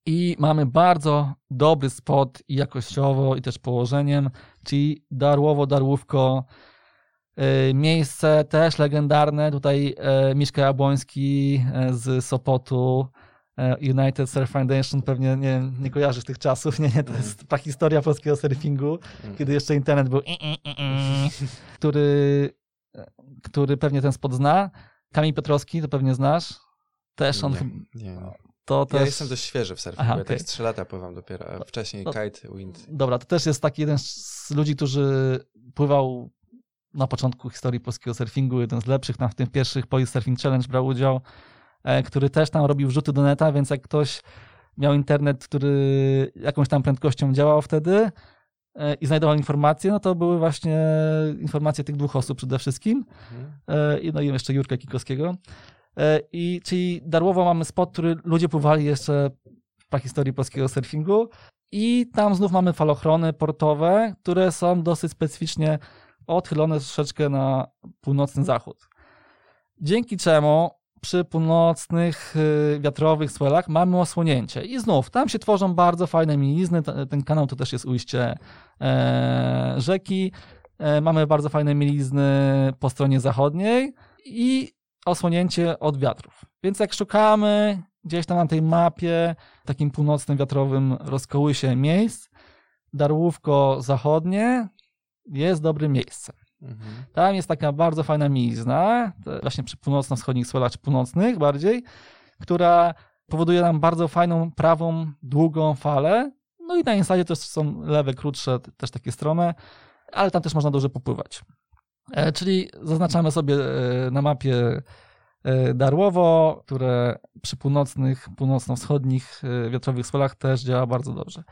i mamy bardzo dobry spot i jakościowo, i też położeniem, czyli Darłowo, Darłówko, y, miejsce też legendarne, tutaj e, Miszka Jabłoński e, z Sopotu, e, United Surf Foundation, pewnie nie, nie kojarzysz tych czasów, nie, nie, to jest prahistoria polskiego surfingu, Mm. kiedy jeszcze internet był, który, który pewnie ten spot zna. Kamil Piotrowski, to pewnie znasz. Też on, nie, nie. To też... Ja jestem dość świeży w surfingu, Aha, ja tak z 3 lata pływam dopiero, a wcześniej No- kite, wind. Dobra, to też jest taki jeden z ludzi, którzy pływał na początku historii polskiego surfingu, jeden z lepszych, tam w tym pierwszych Police Surfing Challenge brał udział, e, który też tam robił wrzuty do neta, więc jak ktoś miał internet, który jakąś tam prędkością działał wtedy e, i znajdował informacje, no to były właśnie informacje tych dwóch osób przede wszystkim. Mhm. E, i no i jeszcze Jurka Kikowskiego. E, I czyli Darłowo mamy spot, który ludzie pływali jeszcze w historii polskiego surfingu i tam znów mamy falochrony portowe, które są dosyć specyficznie odchylone troszeczkę na północny zachód. Dzięki czemu przy północnych y, wiatrowych swellach mamy osłonięcie. I znów, tam się tworzą bardzo fajne mielizny. Ten kanał to też jest ujście e, rzeki. E, mamy bardzo fajne mielizny po stronie zachodniej i osłonięcie od wiatrów. Więc jak szukamy gdzieś tam na tej mapie, takim północnym wiatrowym rozkołysie miejsc, Darłówko zachodnie jest dobre miejsce. Mhm. Tam jest taka bardzo fajna mielizna, to właśnie przy północno-wschodnich swellach, czy północnych bardziej, która powoduje nam bardzo fajną, prawą, długą falę. No i na insadzie też są lewe, krótsze, też takie strome, ale tam też można dobrze popływać. E, czyli zaznaczamy sobie e, na mapie e, Darłowo, które przy północnych, północno-wschodnich wiatrowych swellach też działa bardzo dobrze.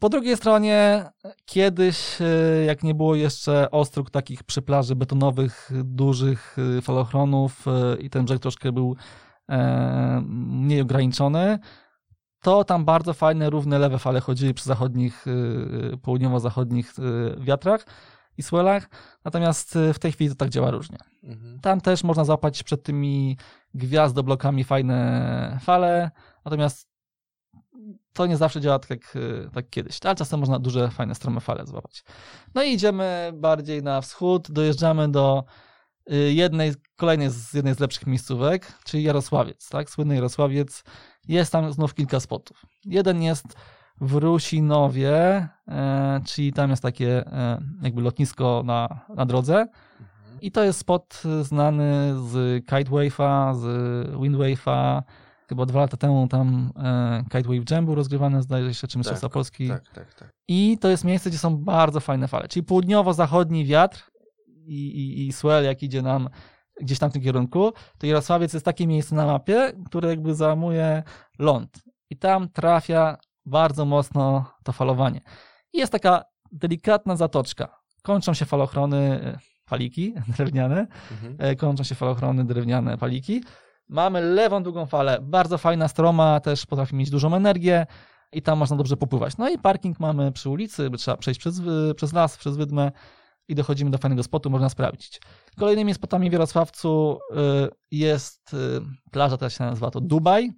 Po drugiej stronie, kiedyś, jak nie było jeszcze ostróg takich przy plaży betonowych, dużych falochronów i ten brzeg troszkę był mniej ograniczony, to tam bardzo fajne, równe, lewe fale chodziły przy zachodnich, południowo-zachodnich wiatrach i swellach, natomiast e, w tej chwili to tak działa różnie. Mhm. Tam też można złapać przed tymi gwiazdoblokami fajne fale, natomiast to nie zawsze działa tak jak, y, tak kiedyś, ale czasem można duże, fajne, strome fale złapać. No i idziemy bardziej na wschód, dojeżdżamy do y, jednej, kolejnej z jednej z lepszych miejscówek, czyli Jarosławiec, tak? Słynny Jarosławiec. Jest tam znów kilka spotów. Jeden jest w Rusinowie, e, czyli tam jest takie e, jakby lotnisko na, na drodze. Mhm. I to jest spot znany z Kitewave'a, z Windwave'a. Chyba dwa lata temu tam e, Kitewave Jam był rozgrywany, zdaje się, czy Mistrzostwa Tak, Polski. Tak, tak, tak. I to jest miejsce, gdzie są bardzo fajne fale. Czyli południowo-zachodni wiatr i, i, i swell, jak idzie nam gdzieś tam w tym kierunku, to Jarosławiec jest takie miejsce na mapie, które jakby załamuje ląd. I tam trafia bardzo mocno to falowanie. I jest taka delikatna zatoczka. Kończą się falochrony, e, paliki drewniane, Mhm. e, kończą się falochrony drewniane paliki. Mamy lewą długą falę, bardzo fajna stroma, też potrafi mieć dużą energię i tam można dobrze popływać. No i parking mamy przy ulicy, by trzeba przejść przez, przez las, przez wydmę i dochodzimy do fajnego spotu, można sprawdzić. Kolejnymi spotami w Jarosławcu y, jest plaża, teraz się nazywa to Dubaj.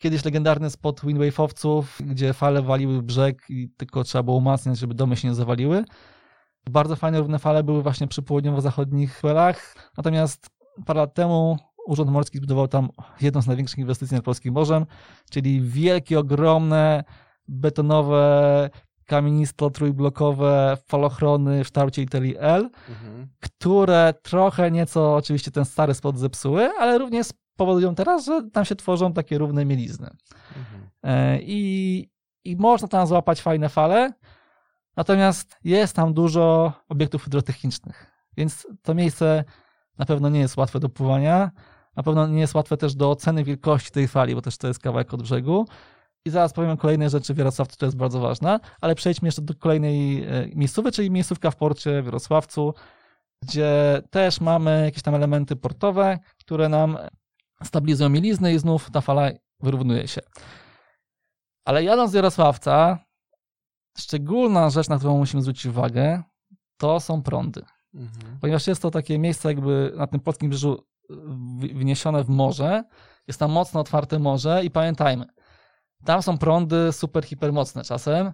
Kiedyś legendarny spot windwave'owców, gdzie fale waliły brzeg i tylko trzeba było umacniać, żeby domy się nie zawaliły. Bardzo fajne równe fale były właśnie przy południowo-zachodnich welach. Natomiast parę lat temu Urząd Morski zbudował tam jedną z największych inwestycji nad polskim morzem, czyli wielkie, ogromne, betonowe, kamienisto-trójblokowe falochrony w kształcie litery L, Mhm. które trochę nieco oczywiście ten stary spot zepsuły, ale również powodują teraz, że tam się tworzą takie równe mielizny. Mhm. E, I, I można tam złapać fajne fale, natomiast jest tam dużo obiektów hydrotechnicznych, więc to miejsce na pewno nie jest łatwe do pływania, na pewno nie jest łatwe też do oceny wielkości tej fali, bo też to jest kawałek od brzegu. I zaraz powiem o kolejnej rzeczy w Jarosławcu, która jest bardzo ważna, ale przejdźmy jeszcze do kolejnej e, miejscówki, czyli miejscówka w porcie w Jarosławcu, gdzie też mamy jakieś tam elementy portowe, które nam stabilizują mieliznę i znów ta fala wyrównuje się. Ale jadąc z Jarosławca, szczególna rzecz, na którą musimy zwrócić uwagę, to są prądy. Mhm. Ponieważ jest to takie miejsce jakby na tym polskim brzeżu wy- wyniesione w morze, jest tam mocno otwarte morze i pamiętajmy, tam są prądy super, hipermocne czasem,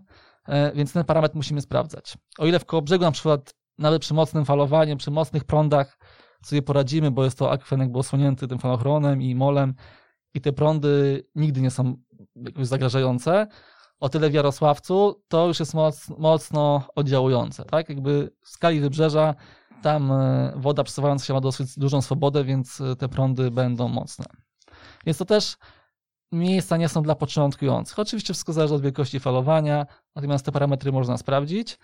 e, więc ten parametr musimy sprawdzać. O ile w koło brzegu na przykład nawet przy mocnym falowaniu, przy mocnych prądach sobie poradzimy, bo jest to akwen jakby osłonięty tym falochronem i molem i te prądy nigdy nie są jakoś zagrażające, o tyle w Jarosławcu to już jest moc, mocno oddziałujące, tak? Jakby w skali wybrzeża tam e, woda przesuwająca się ma dosyć dużą swobodę, więc e, te prądy będą mocne. Więc to też miejsca nie są dla początkujących. Oczywiście wszystko zależy od wielkości falowania, natomiast te parametry można sprawdzić.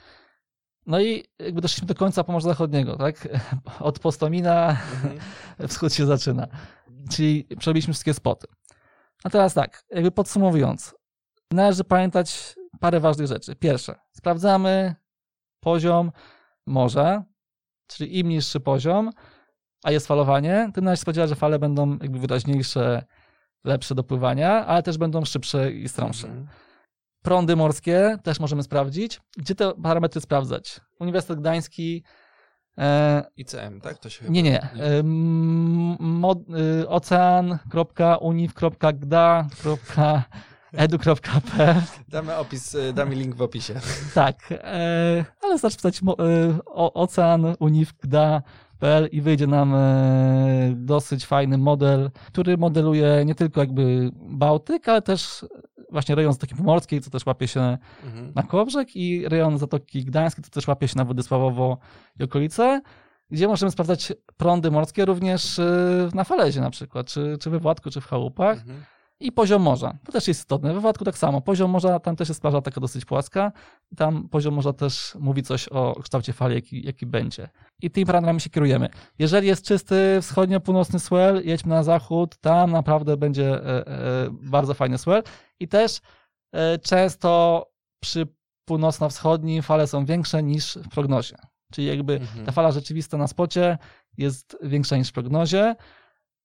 No i jakby doszliśmy do końca Pomorza Zachodniego, tak? Od Postomina Mhm. wschód się zaczyna. Czyli przerobiliśmy wszystkie spoty. A teraz tak, jakby podsumowując, należy pamiętać parę ważnych rzeczy. Pierwsze, sprawdzamy poziom morza, czyli im niższy poziom, a jest falowanie, tym należy spodziewać, że fale będą jakby wyraźniejsze, lepsze do pływania, ale też będą szybsze i stromsze. Mhm. Prądy morskie też możemy sprawdzić. Gdzie te parametry sprawdzać? Uniwersytet Gdański e, ICM, tak? To się nie, nie. Ym, Mod, y, ocean.uniw.gda.edu.pl Damy opis, y, damy link w opisie. Tak, e, ale wystarczy wstać mo- e, o- ocean uniw.gda.pl i wyjdzie nam e, dosyć fajny model, który modeluje nie tylko jakby Bałtyk, ale też właśnie rejon Zatoki Pomorskiej, co też łapie się Mhm. na Kołobrzeg i rejon Zatoki Gdańskiej, to też łapie się na Władysławowo i okolice, gdzie możemy sprawdzać prądy morskie również y, na Falezie na przykład, czy, czy we Władku, czy w Chałupach. Mhm. I poziom morza. To też jest istotne. We Władku tak samo. Poziom morza, tam też jest plaża taka dosyć płaska. Tam poziom morza też mówi coś o kształcie fali, jaki, jaki będzie. I tymi parametrami się kierujemy. Jeżeli jest czysty wschodnio-północny swell, jedźmy na zachód, tam naprawdę będzie e, e, bardzo fajny swell. I też e, często przy północno-wschodnim fale są większe niż w prognozie. Czyli jakby Mhm. ta fala rzeczywista na spocie jest większa niż w prognozie.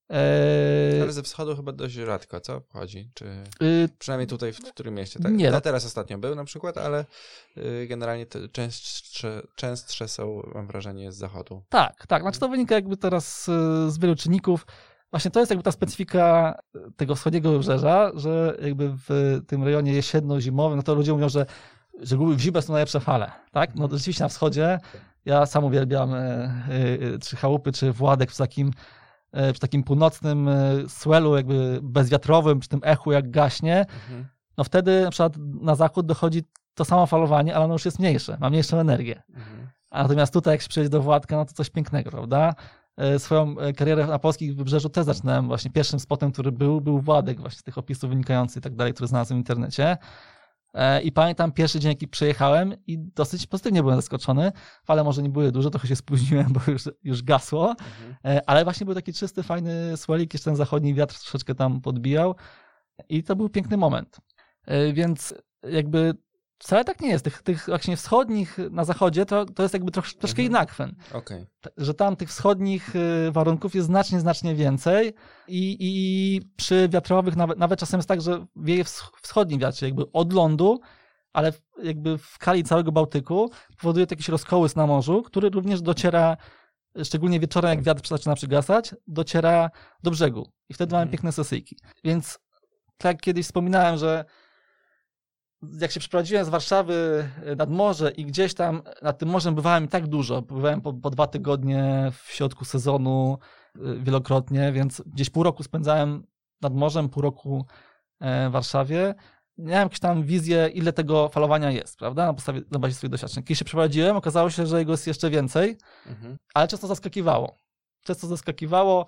E, Ale ze wschodu chyba dość rzadko, co wchodzi? Czy y, przynajmniej tutaj w którym mieście? Tak, Nie, no- Teraz ostatnio był na przykład, ale y, generalnie te częstsze, częstsze są, mam wrażenie, z zachodu. Tak, tak. Znaczy to wynika jakby teraz y, z wielu czynników. Właśnie to jest jakby ta specyfika tego wschodniego wybrzeża, że jakby w tym rejonie jesienno-zimowym, no to ludzie mówią, że, że w zimę są najlepsze fale, tak? No rzeczywiście na wschodzie, ja sam uwielbiam czy chałupy, czy Władek w takim, przy takim północnym y, swelu jakby bezwiatrowym, przy tym echu jak gaśnie, Mhm. no wtedy na przykład na zachód dochodzi to samo falowanie, ale ono już jest mniejsze, ma mniejszą energię. Mhm. A Natomiast tutaj, jak się przejdzie do Władka, no to coś pięknego, prawda? E, Swoją e, karierę na polskich wybrzeżu też zaczynałem właśnie pierwszym spotem, który był, był Władek właśnie z tych opisów wynikających i tak dalej, które znalazłem w internecie. E, I pamiętam pierwszy dzień, jaki przyjechałem i dosyć pozytywnie byłem zaskoczony. Fale może nie były duże, trochę się spóźniłem, bo już, już gasło, Mhm. E, ale właśnie był taki czysty, fajny słelik, jeszcze ten zachodni wiatr troszeczkę tam podbijał i to był piękny moment. E, Więc jakby wcale tak nie jest. Tych, tych właśnie wschodnich na zachodzie to, to jest jakby trosz, troszkę Mhm. inny akwen. Okej. T- Że tam tych wschodnich y, warunków jest znacznie, znacznie więcej i, i przy wiatrowych nawet, nawet czasem jest tak, że wieje wsch- wschodni wiatr, jakby od lądu, ale jakby w skali całego Bałtyku powoduje to jakiś rozkołys na morzu, który również dociera, szczególnie wieczorem, jak wiatr zaczyna przygasać, dociera do brzegu. I wtedy mamy Mhm. piękne sesyjki. Więc tak jak kiedyś wspominałem, że jak się przeprowadziłem z Warszawy e, nad morze i gdzieś tam nad tym morzem bywałem i tak dużo. Bywałem po, po dwa tygodnie w środku sezonu e, wielokrotnie, więc gdzieś pół roku spędzałem nad morzem, pół roku e, w Warszawie. Miałem jakąś tam wizję, ile tego falowania jest, prawda? Na podstawie, na bazie swoich doświadczeń. Kiedy się przeprowadziłem, okazało się, że jego jest jeszcze więcej, Mhm. ale często zaskakiwało. Często zaskakiwało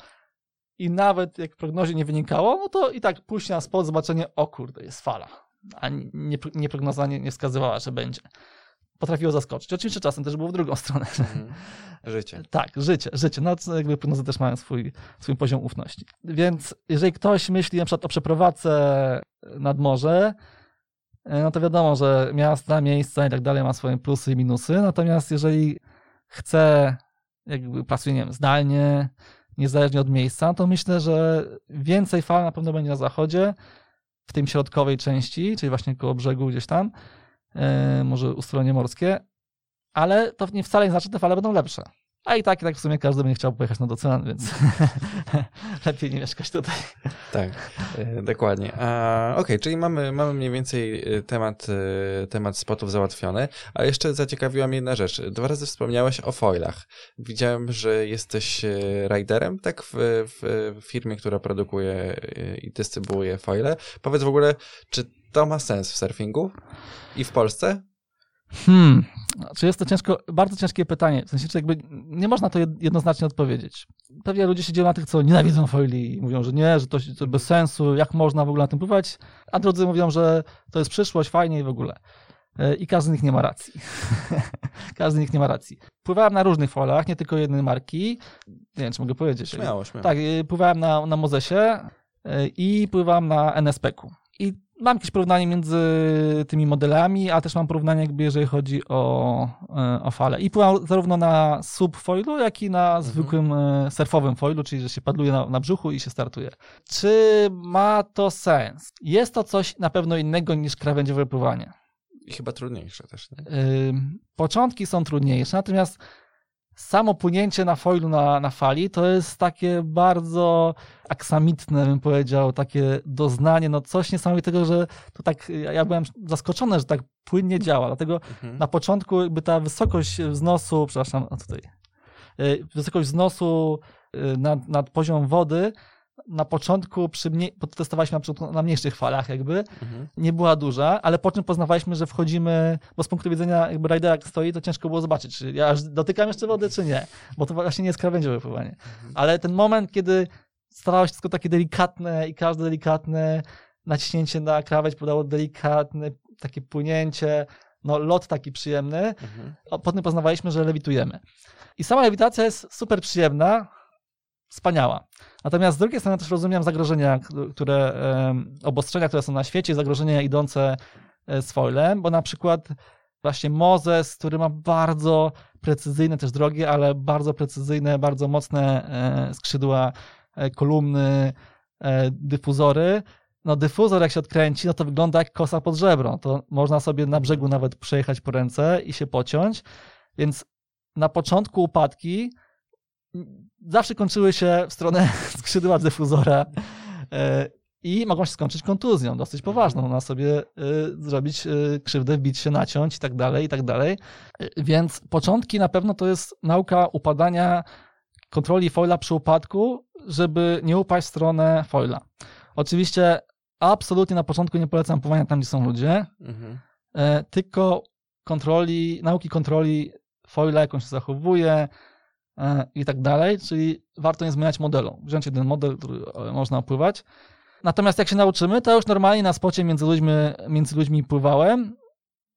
i nawet jak w prognozie nie wynikało, no to i tak pójść na spod, zobaczenie, o kurde, jest fala. A nie, nie prognoza nie, wskazywała, że będzie. Potrafiło zaskoczyć. Oczywiście czasem też było w drugą stronę. Mhm. Życie. Tak, życie, życie. No jakby prognozy też mają swój, swój poziom ufności. Więc jeżeli ktoś myśli na przykład o przeprowadzce nad morze, no to wiadomo, że miasta, miejsca i tak dalej ma swoje plusy i minusy. Natomiast jeżeli chce, jakby pracuje, nie wiem, zdalnie, niezależnie od miejsca, to myślę, że więcej fal na pewno będzie na zachodzie, w tym środkowej części, czyli właśnie koło brzegu gdzieś tam, e, może ustronie morskie, ale to nie wcale nie znaczy, że te fale będą lepsze. A i tak, i tak w sumie każdy będzie chciał pojechać nad ocean, więc lepiej nie mieszkać tutaj. Tak, e, dokładnie. A, Okej, czyli mamy, mamy mniej więcej e, temat, e, temat spotów załatwiony, a jeszcze zaciekawiła mnie jedna rzecz. Dwa razy wspomniałeś o foilach. Widziałem, że jesteś e, riderem, tak, w, w, firmie, która produkuje e, i dystrybuuje foile. Powiedz w ogóle, czy to ma sens w surfingu i w Polsce? Hmm, czy jest to ciężko, bardzo ciężkie pytanie. W sensie, czy jakby nie można to jed- jednoznacznie odpowiedzieć. Pewnie ludzie się dzielą na tych, co nienawidzą foili i mówią, że nie, że to, to bez sensu, jak można w ogóle na tym pływać, a drudzy mówią, że to jest przyszłość, fajnie i w ogóle. E, I każdy z nich nie ma racji. każdy z nich nie ma racji. Pływałem na różnych foilach, nie tylko jednej marki. Nie wiem, czy mogę powiedzieć. Śmiało, śmiało. Tak, y, pływałem na, na Mozesie y, i pływałem na NSPK-u. I mam jakieś porównanie między tymi modelami, a też mam porównanie jakby jeżeli chodzi o, y, o fale. I pływam zarówno na subfoilu, jak i na zwykłym y, surfowym foilu, czyli że się padluje na, na brzuchu i się startuje. Czy ma to sens? Jest to coś na pewno innego niż krawędziowe pływanie. I chyba trudniejsze też, nie? Początki są trudniejsze, natomiast samo płynięcie na foilu na, na fali to jest takie bardzo aksamitne, bym powiedział, takie doznanie, no coś niesamowitego, że to tak, ja byłem zaskoczony, że tak płynnie działa, dlatego Mhm. na początku jakby ta wysokość wznosu, przepraszam, a tutaj, y, wysokość wznosu y, nad, nad poziom wody na początku, przy mniej, bo testowaliśmy na, początku na mniejszych falach jakby, Mhm. nie była duża, ale po czym poznawaliśmy, że wchodzimy, bo z punktu widzenia jakby rajdera jak stoi, to ciężko było zobaczyć, czy ja aż dotykam jeszcze wody, czy nie, bo to właśnie nie jest krawędziowe pływanie. Ale ten moment, kiedy się wszystko takie delikatne i każde delikatne naciśnięcie na krawędź podało delikatne takie płynięcie, no lot taki przyjemny, Mhm. potem poznawaliśmy, że lewitujemy. I sama lewitacja jest super przyjemna, wspaniała. Natomiast z drugiej strony też rozumiem zagrożenia, które, obostrzenia, które są na świecie, zagrożenia idące e, z foilem, bo na przykład właśnie Mozes, który ma bardzo precyzyjne, też drogie, ale bardzo precyzyjne, bardzo mocne e, skrzydła, e, kolumny, dyfuzory. No dyfuzor jak się odkręci, no to wygląda jak kosa pod żebro. To można sobie na brzegu nawet przejechać po ręce i się pociąć. Więc na początku upadki zawsze kończyły się w stronę skrzydła dyfuzora e, i mogą się skończyć kontuzją dosyć poważną. Można sobie e, zrobić e, krzywdę, wbić się, naciąć i tak dalej, i tak dalej. Więc początki na pewno to jest nauka upadania kontroli foila przy upadku, żeby nie upaść w stronę foila. Oczywiście absolutnie na początku nie polecam pływania tam, gdzie są ludzie, Mhm. tylko kontroli, nauki kontroli foila, jak on się zachowuje i tak dalej, czyli warto nie zmieniać modelu. Wziąć jeden model, który e, można opływać. Natomiast jak się nauczymy, to już normalnie na spocie między ludźmi, między ludźmi pływałem.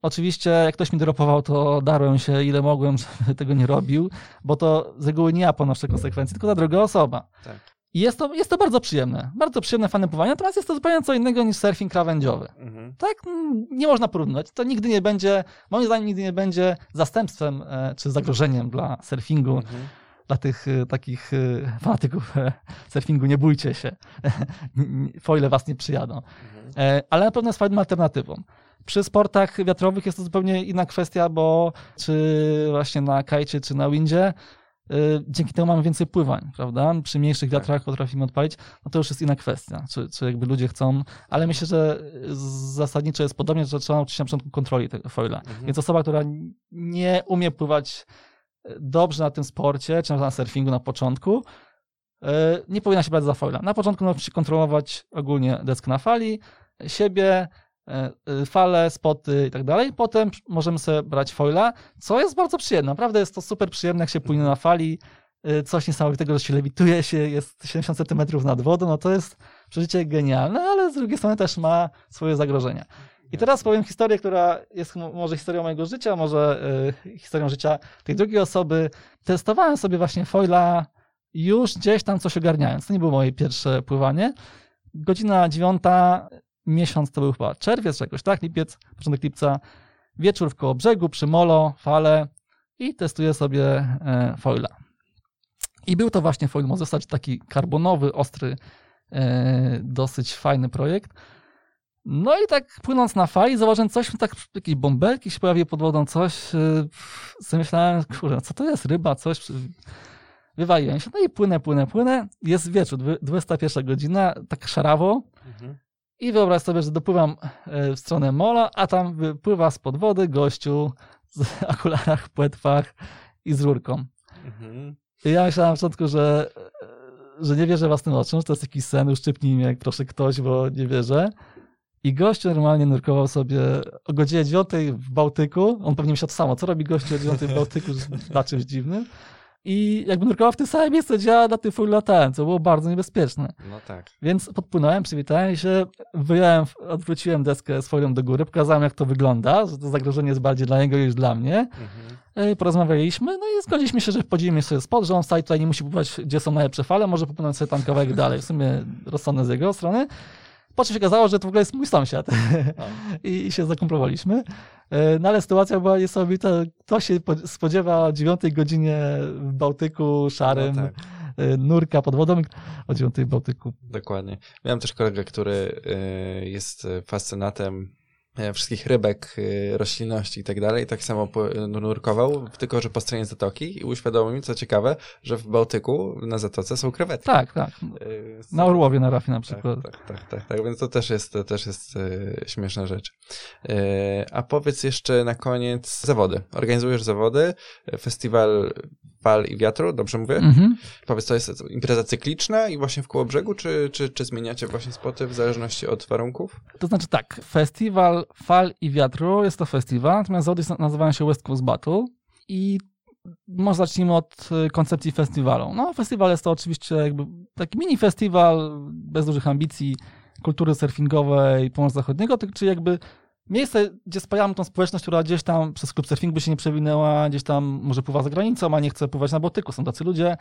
Oczywiście, jak ktoś mi dropował, to darłem się ile mogłem, żeby tego nie robił, bo to z reguły nie ja ponoszę konsekwencje, tylko ta druga osoba. Tak. I jest to, jest to bardzo przyjemne. Bardzo przyjemne, fajne pływanie, natomiast jest to zupełnie co innego niż surfing krawędziowy. Mhm. Tak, mm, nie można porównać. To nigdy nie będzie, moim zdaniem, nigdy nie będzie zastępstwem e, czy zagrożeniem dla surfingu, Mhm. dla tych e, takich e, fanatyków surfingu. Nie bójcie się. Foile was nie przyjadą. Mhm. Ale na pewno jest fajną alternatywą. Przy sportach wiatrowych jest to zupełnie inna kwestia, bo czy właśnie na kajcie, czy na windzie, dzięki temu mamy więcej pływań, prawda? Przy mniejszych Tak. wiatrach potrafimy odpalić, no to już jest inna kwestia, czy, czy jakby ludzie chcą, ale myślę, że zasadniczo jest podobnie, że trzeba nauczyć się na początku kontroli tego foila. Mhm. Więc osoba, która nie umie pływać e, dobrze na tym sporcie, czy na surfingu na początku, e, nie powinna się brać za foila. Na początku się kontrolować ogólnie deskę na fali, siebie, fale, spoty i tak dalej. Potem możemy sobie brać foila, co jest bardzo przyjemne. Naprawdę jest to super przyjemne, jak się płynie na fali. e, Coś niesamowitego, że się lewituje, się jest 70 cm nad wodą, no to jest przeżycie genialne, ale z drugiej strony też ma swoje zagrożenia. I teraz powiem historię, która jest mo- może historią mojego życia, może y, historią życia tej drugiej osoby. Testowałem sobie właśnie foila już gdzieś tam coś ogarniając. To nie było moje pierwsze pływanie. Godzina dziewiąta, miesiąc to był chyba czerwiec czy jakoś tak, lipiec, początek lipca. Wieczór w koło brzegu, przy molo, fale i testuję sobie e, foila. I był to właśnie foil Mozesacz, taki karbonowy, ostry, e, dosyć fajny projekt. No i tak płynąc na fali, zauważyłem coś, tak jakieś bąbelki się pojawiły pod wodą, coś. Yy, myślałem, kurde, co to jest, ryba, coś. Wywaliłem się, no i płynę, płynę, płynę. Jest wieczór, dwy- 21 godzina, tak szarawo. Mhm. I wyobraź sobie, że dopływam e, w stronę mola, a tam wypływa spod wody gościu z akularach, płetwach i z rurką. Mhm. I ja myślałem na początku, że, że nie wierzę własnym oczom, że to jest jakiś sen, uszczypnij mnie, jak proszę ktoś, bo nie wierzę. I gościu normalnie nurkował sobie o godzinie 9 w Bałtyku. On pewnie myślał to samo, co robi gościu o 9 w Bałtyku, na czymś dziwnym. I jakby nurkował w tym samym miejscu, gdzie ja na tym full latałem, co było bardzo niebezpieczne. No tak. Więc podpłynąłem, przywitałem się, wyjąłem, odwróciłem deskę swoją do góry, pokazałem jak to wygląda, że to zagrożenie jest bardziej dla niego niż dla mnie. Mhm. E, porozmawialiśmy, no i zgodziliśmy się, że podzielimy sobie spot, że on wcale tutaj nie musi pływać, gdzie są najlepsze fale, może popłynąć sobie tam kawałek dalej. W sumie rozsądne z jego strony. Po czym się okazało, że to w ogóle jest mój sąsiad i, się zakumplowaliśmy. E, No ale sytuacja była niesamowita. Kto się po- spodziewa o 9 godzinie w Bałtyku szarym, No tak. e, nurka pod wodą o 9 w Bałtyku. Dokładnie. Miałem też kolegę, który y, jest fascynatem e, wszystkich rybek, y, roślinności i tak dalej. Tak samo nurkował, tylko że po stronie zatoki i uświadomił mi, co ciekawe, że w Bałtyku na zatoce są krewetki. Tak, tak. Y, Na Orłowie na rafie na tak, przykład. tak, tak, tak, tak, więc to też jest, to też jest e, śmieszna rzecz. E, a powiedz jeszcze na koniec zawody. Organizujesz zawody, e, festiwal fal i wiatru, dobrze mówię? Mhm. Powiedz, to jest impreza cykliczna i właśnie w koło brzegu, czy, czy, czy zmieniacie właśnie spoty w zależności od warunków? To znaczy tak, festiwal Fal i Wiatru jest to festiwal, natomiast zawody nazywają się West Coast Battle i może zacznijmy od y, koncepcji festiwalu. No, festiwal jest to oczywiście jakby taki mini festiwal bez dużych ambicji kultury surfingowej Pomorza Zachodniego, tylko czyli jakby miejsce, gdzie spajamy tą społeczność, która gdzieś tam przez klub by się nie przewinęła, gdzieś tam może pływa za granicą, a nie chce pływać na Bałtyku. Są tacy ludzie,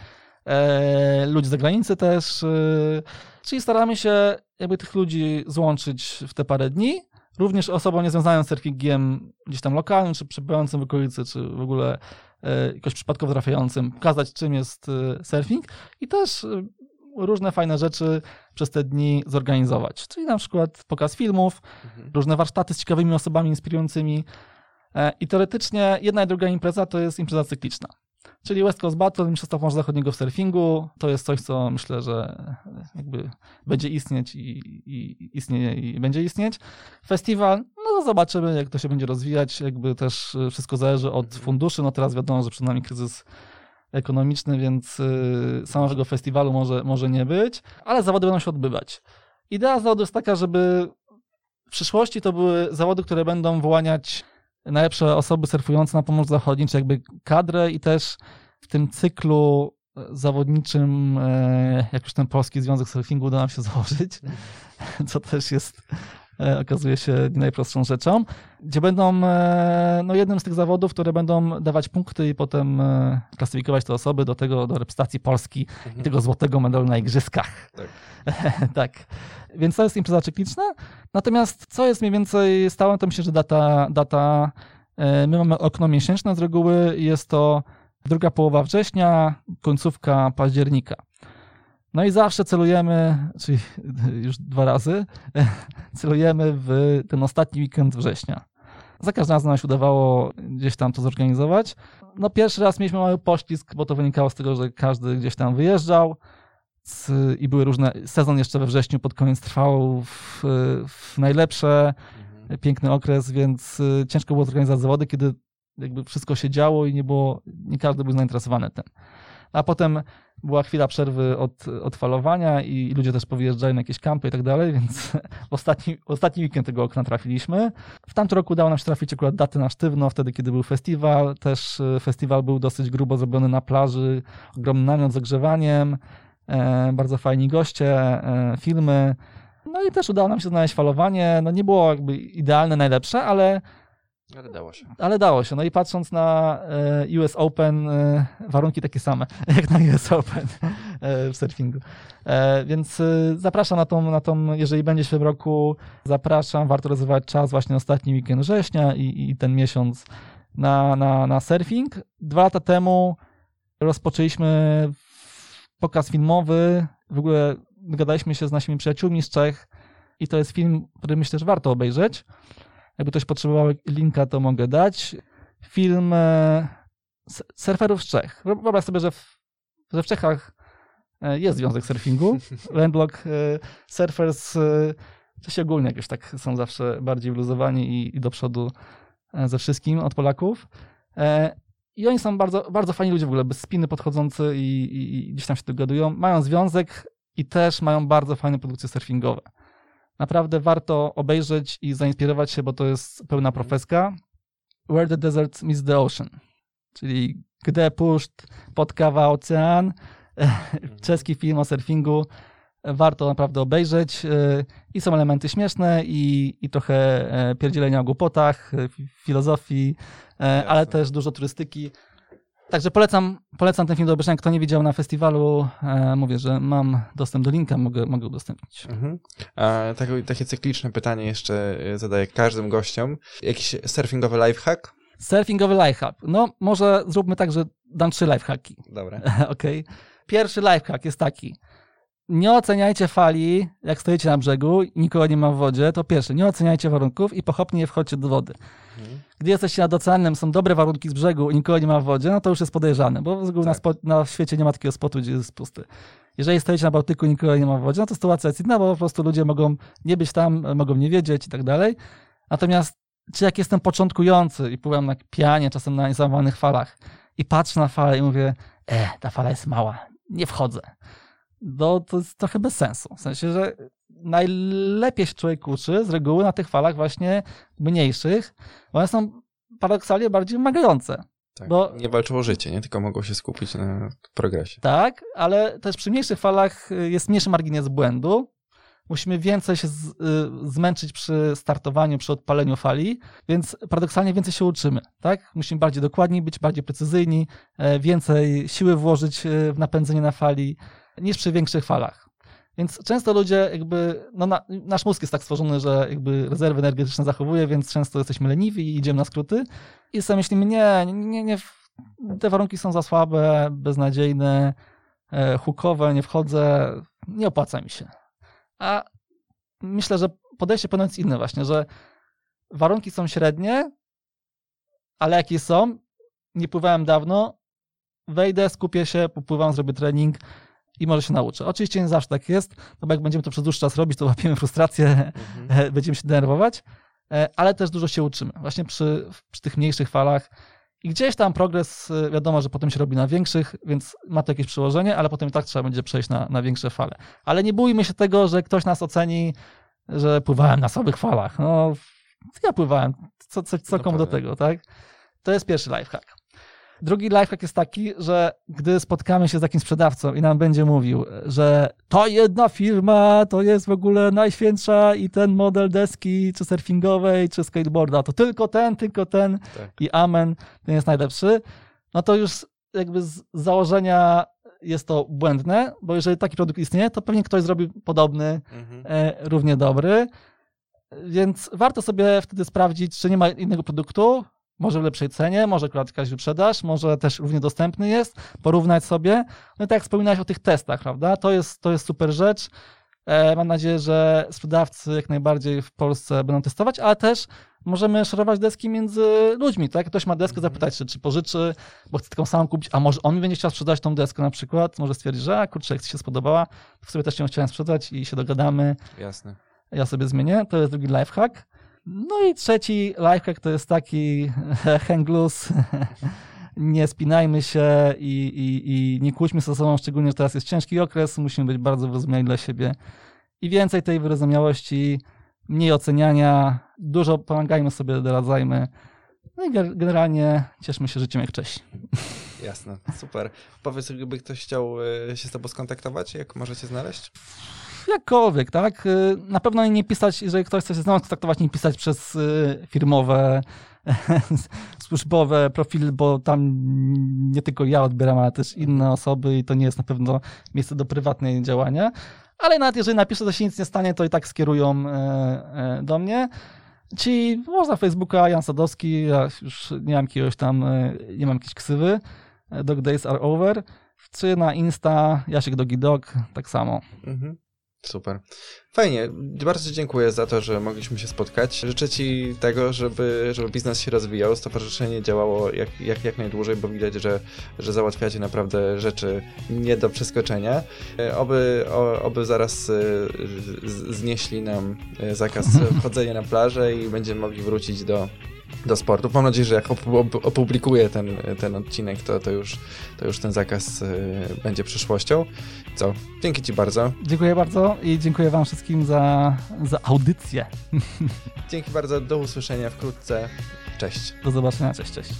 e, ludzie z zagranicy też. E, czyli staramy się jakby tych ludzi złączyć w te parę dni. Również osobom niezwiązanym z surfingiem gdzieś tam lokalnym, czy przebywającym w okolicy, czy w ogóle e, jakoś przypadkowo trafiającym, pokazać czym jest e, surfing i też e, różne fajne rzeczy przez te dni zorganizować. Czyli na przykład pokaz filmów, Mhm. różne warsztaty z ciekawymi osobami inspirującymi. I teoretycznie jedna i druga impreza to jest impreza cykliczna. Czyli West Coast Battle, Mistrzostwa Morza Zachodniego w surfingu, to jest coś, co myślę, że jakby będzie istnieć i, i istnieje i będzie istnieć. Festiwal, no zobaczymy, jak to się będzie rozwijać. Jakby też e, wszystko zależy od funduszy. No teraz wiadomo, że przed nami kryzys ekonomiczny, więc y, samego festiwalu może, może nie być, ale zawody będą się odbywać. Idea zawodu jest taka, żeby w przyszłości to były zawody, które będą wyłaniać najlepsze osoby surfujące na Pomorzu Zachodnim, czy jakby kadrę i też w tym cyklu zawodniczym, e, jak już ten Polski Związek Surfingu uda nam się założyć, co też jest e, okazuje się najprostszą rzeczą, gdzie będą e, no, jednym z tych zawodów, które będą dawać punkty i potem klasyfikować te osoby do tego, do reprezentacji Polski i tego złotego medalu na igrzyskach. Tak. tak. Więc to jest impreza cykliczna. Natomiast co jest mniej więcej stałe, to myślę, że data, data e, my mamy okno miesięczne z reguły jest to druga połowa września, końcówka października. No i zawsze celujemy, czyli już dwa razy, celujemy w ten ostatni weekend września. za każdym razem nam się udawało gdzieś tam to zorganizować. No pierwszy raz mieliśmy mały poślizg, bo to wynikało z tego, że każdy gdzieś tam wyjeżdżał i były różne, sezon jeszcze we wrześniu pod koniec trwał w, w najlepsze, Mhm. piękny okres, więc y, ciężko było zorganizować zawody, kiedy jakby wszystko się działo i nie było, nie każdy był zainteresowany tym. A potem była chwila przerwy od, od falowania i ludzie też powyjeżdżali na jakieś kampy i tak dalej, więc ostatni, ostatni weekend tego okna trafiliśmy. W tamtym roku udało nam się trafić akurat daty na sztywno, wtedy kiedy był festiwal. Też y, festiwal był dosyć grubo zrobiony na plaży, ogromny namiot z ogrzewaniem, bardzo fajni goście, e, filmy. No i też udało nam się znaleźć falowanie. No nie było jakby idealne, najlepsze, ale Ale dało się. ale dało się. No i patrząc na e, US Open, e, warunki takie same jak na US Open e, w surfingu. E, Więc e, zapraszam na tą, na tą, jeżeli będzie się w roku, zapraszam, warto rezerwować czas właśnie ostatni weekend września i, i ten miesiąc na, na, na surfing. Dwa lata temu rozpoczęliśmy pokaz filmowy. W ogóle dogadaliśmy się z naszymi przyjaciółmi z Czech i to jest film, który myślę, że warto obejrzeć. Jakby ktoś potrzebował linka, to mogę dać. Film e, surferów z Czech. Wyob- Wyobraź sobie, że w, że w Czechach e, jest związek surfingu. Landlock e, surfers, e, Czesi ogólnie jakoś tak są zawsze bardziej wluzowani i, i do przodu ze wszystkim od Polaków. I oni są bardzo, bardzo fajni ludzie w ogóle, bez spiny podchodzący i, i, i gdzieś tam się dogadują. Mają związek i też mają bardzo fajne produkcje surfingowe. Naprawdę warto obejrzeć i zainspirować się, bo to jest pełna profeska. Where the Desert Meets the Ocean, czyli Gdy puszt pod kawa ocean, czeski film o surfingu. Warto naprawdę obejrzeć. e, I są elementy śmieszne, i, i trochę e, pierdzielenia o głupotach, e, fi- filozofii, e, ale Jasne. też dużo turystyki. Także polecam, polecam ten film do obejrzenia. Kto nie widział na festiwalu, e, mówię, że mam dostęp do linka, mogę, mogę udostępnić. Mhm. A, takie, takie cykliczne pytanie jeszcze zadaję każdym gościom. Jakiś surfingowy lifehack? Surfingowy lifehack. No, może zróbmy tak, że dam trzy lifehacki. Dobra. Okej. Pierwszy lifehack jest taki. Nie oceniajcie fali, jak stoicie na brzegu i nikogo nie ma w wodzie. To pierwsze, nie oceniajcie warunków i pochopnie nie wchodźcie do wody. Mhm. Gdy jesteście nad oceanem, są dobre warunki z brzegu i nikogo nie ma w wodzie, no to już jest podejrzane, bo reguły na, Tak. spo, na świecie nie ma takiego spotu, gdzie jest pusty. Jeżeli stoicie na Bałtyku i nikogo nie ma w wodzie, no to sytuacja jest inna, bo po prostu ludzie mogą nie być tam, mogą nie wiedzieć i tak dalej. Natomiast czy jak jestem początkujący i pływam na pianie, czasem na niezałamowanych falach i patrzę na falę i mówię, e, ta fala jest mała, nie wchodzę. No to jest trochę bez sensu. W sensie, że najlepiej się człowiek uczy z reguły na tych falach właśnie mniejszych, bo one są paradoksalnie bardziej wymagające. Tak. Bo- Nie walczą o życie, nie? Tylko mogą się skupić na progresie. Tak, ale też przy mniejszych falach y, jest mniejszy margines błędu. Musimy więcej się z, y, zmęczyć przy startowaniu, przy odpaleniu fali, więc paradoksalnie więcej się uczymy, tak? Musimy bardziej dokładni być, bardziej precyzyjni, e, więcej siły włożyć e, w napędzenie na fali niż przy większych falach. Więc często ludzie jakby, no na, nasz mózg jest tak stworzony, że jakby rezerwy energetyczne zachowuje, więc często jesteśmy leniwi i idziemy na skróty i sobie myślimy, nie, nie, nie, te warunki są za słabe, beznadziejne, e, hukowe, nie wchodzę, nie opłaca mi się. A myślę, że podejście powinno być inne właśnie, że warunki są średnie, ale jakie są, nie pływałem dawno, wejdę, skupię się, popływam, zrobię trening i może się nauczę. Oczywiście nie zawsze tak jest, no bo jak będziemy to przez dłuższy czas robić, to łapiemy frustrację, Mhm. będziemy się denerwować, e, ale też dużo się uczymy. Właśnie przy, przy tych mniejszych falach. I gdzieś tam progres, e, wiadomo, że potem się robi na większych, więc ma to jakieś przełożenie, ale potem i tak trzeba będzie przejść na, na większe fale. Ale nie bójmy się tego, że ktoś nas oceni, że pływałem na słabych falach. No, ja pływałem. Co, co, co komu do Dokładnie. tego, tak? To jest pierwszy lifehack. Drugi lifehack jest taki, że gdy spotkamy się z jakimś sprzedawcą i nam będzie mówił, że to jedna firma to jest w ogóle najświętsza i ten model deski, czy surfingowej, czy skateboarda, to tylko ten, tylko ten Tak. i amen, ten jest najlepszy, no to już jakby z założenia jest to błędne, bo jeżeli taki produkt istnieje, to pewnie ktoś zrobi podobny, Mhm. e, równie dobry. Więc warto sobie wtedy sprawdzić, czy nie ma innego produktu, może w lepszej cenie, może akurat jakaś wyprzedaż, może też równie dostępny jest, porównać sobie. No i tak jak wspominałeś o tych testach, prawda? To jest, to jest super rzecz. E, mam nadzieję, że sprzedawcy jak najbardziej w Polsce będą testować, ale też możemy szerować deski między ludźmi, tak? Ktoś ma deskę, Mhm. zapytać się, czy pożyczy, bo chce taką samą kupić, a może on mi będzie chciał sprzedać tą deskę na przykład, może stwierdzi, że a kurczę, jak ci się spodobała, to w sobie też ją chciałem sprzedać i się dogadamy, Jasne. ja sobie zmienię, to jest drugi lifehack. No i trzeci lifehack to jest taki hang loose, nie spinajmy się i, i, i nie kłóćmy ze sobą, szczególnie, że teraz jest ciężki okres, musimy być bardzo wyrozumiali dla siebie i więcej tej wyrozumiałości, mniej oceniania, dużo pomagajmy sobie, doradzajmy. No i ge- generalnie cieszmy się życiem jak wcześniej. Jasne, super. Powiedz, gdyby ktoś chciał e, się z tobą skontaktować, jak możecie znaleźć? Jakkolwiek, tak? Y, Na pewno nie pisać, jeżeli ktoś chce się z nami kontaktować, nie pisać przez y, firmowe, służbowe profile, bo tam nie tylko ja odbieram, ale też inne osoby i to nie jest na pewno miejsce do prywatnej działania. Ale nawet jeżeli napiszę, to się nic nie stanie, to i tak skierują e, do mnie. Czyli można Facebooka, Jan Sadowski, ja już nie mam jakiegoś tam, nie mam jakiejś ksywy, Dog Days Are Over, czy na Insta, Jasiek Dogi Dog, tak samo. Mhm. Super. Fajnie. Bardzo Ci dziękuję za to, że mogliśmy się spotkać. Życzę Ci tego, żeby, żeby biznes się rozwijał, stowarzyszenie działało jak, jak, jak najdłużej, bo widać, że, że załatwiacie naprawdę rzeczy nie do przeskoczenia. E, Oby, o, oby zaraz e, znieśli nam e, zakaz wchodzenia na plażę i będziemy mogli wrócić do, do sportu. Mam nadzieję, że jak opu- op- opublikuję ten, ten odcinek, to, to, już, to już ten zakaz e, będzie przyszłością. Co? Dzięki Ci bardzo. Dziękuję bardzo i dziękuję Wam wszystkim za, za audycję. Dzięki bardzo, do usłyszenia wkrótce. Cześć. Do zobaczenia, cześć, cześć.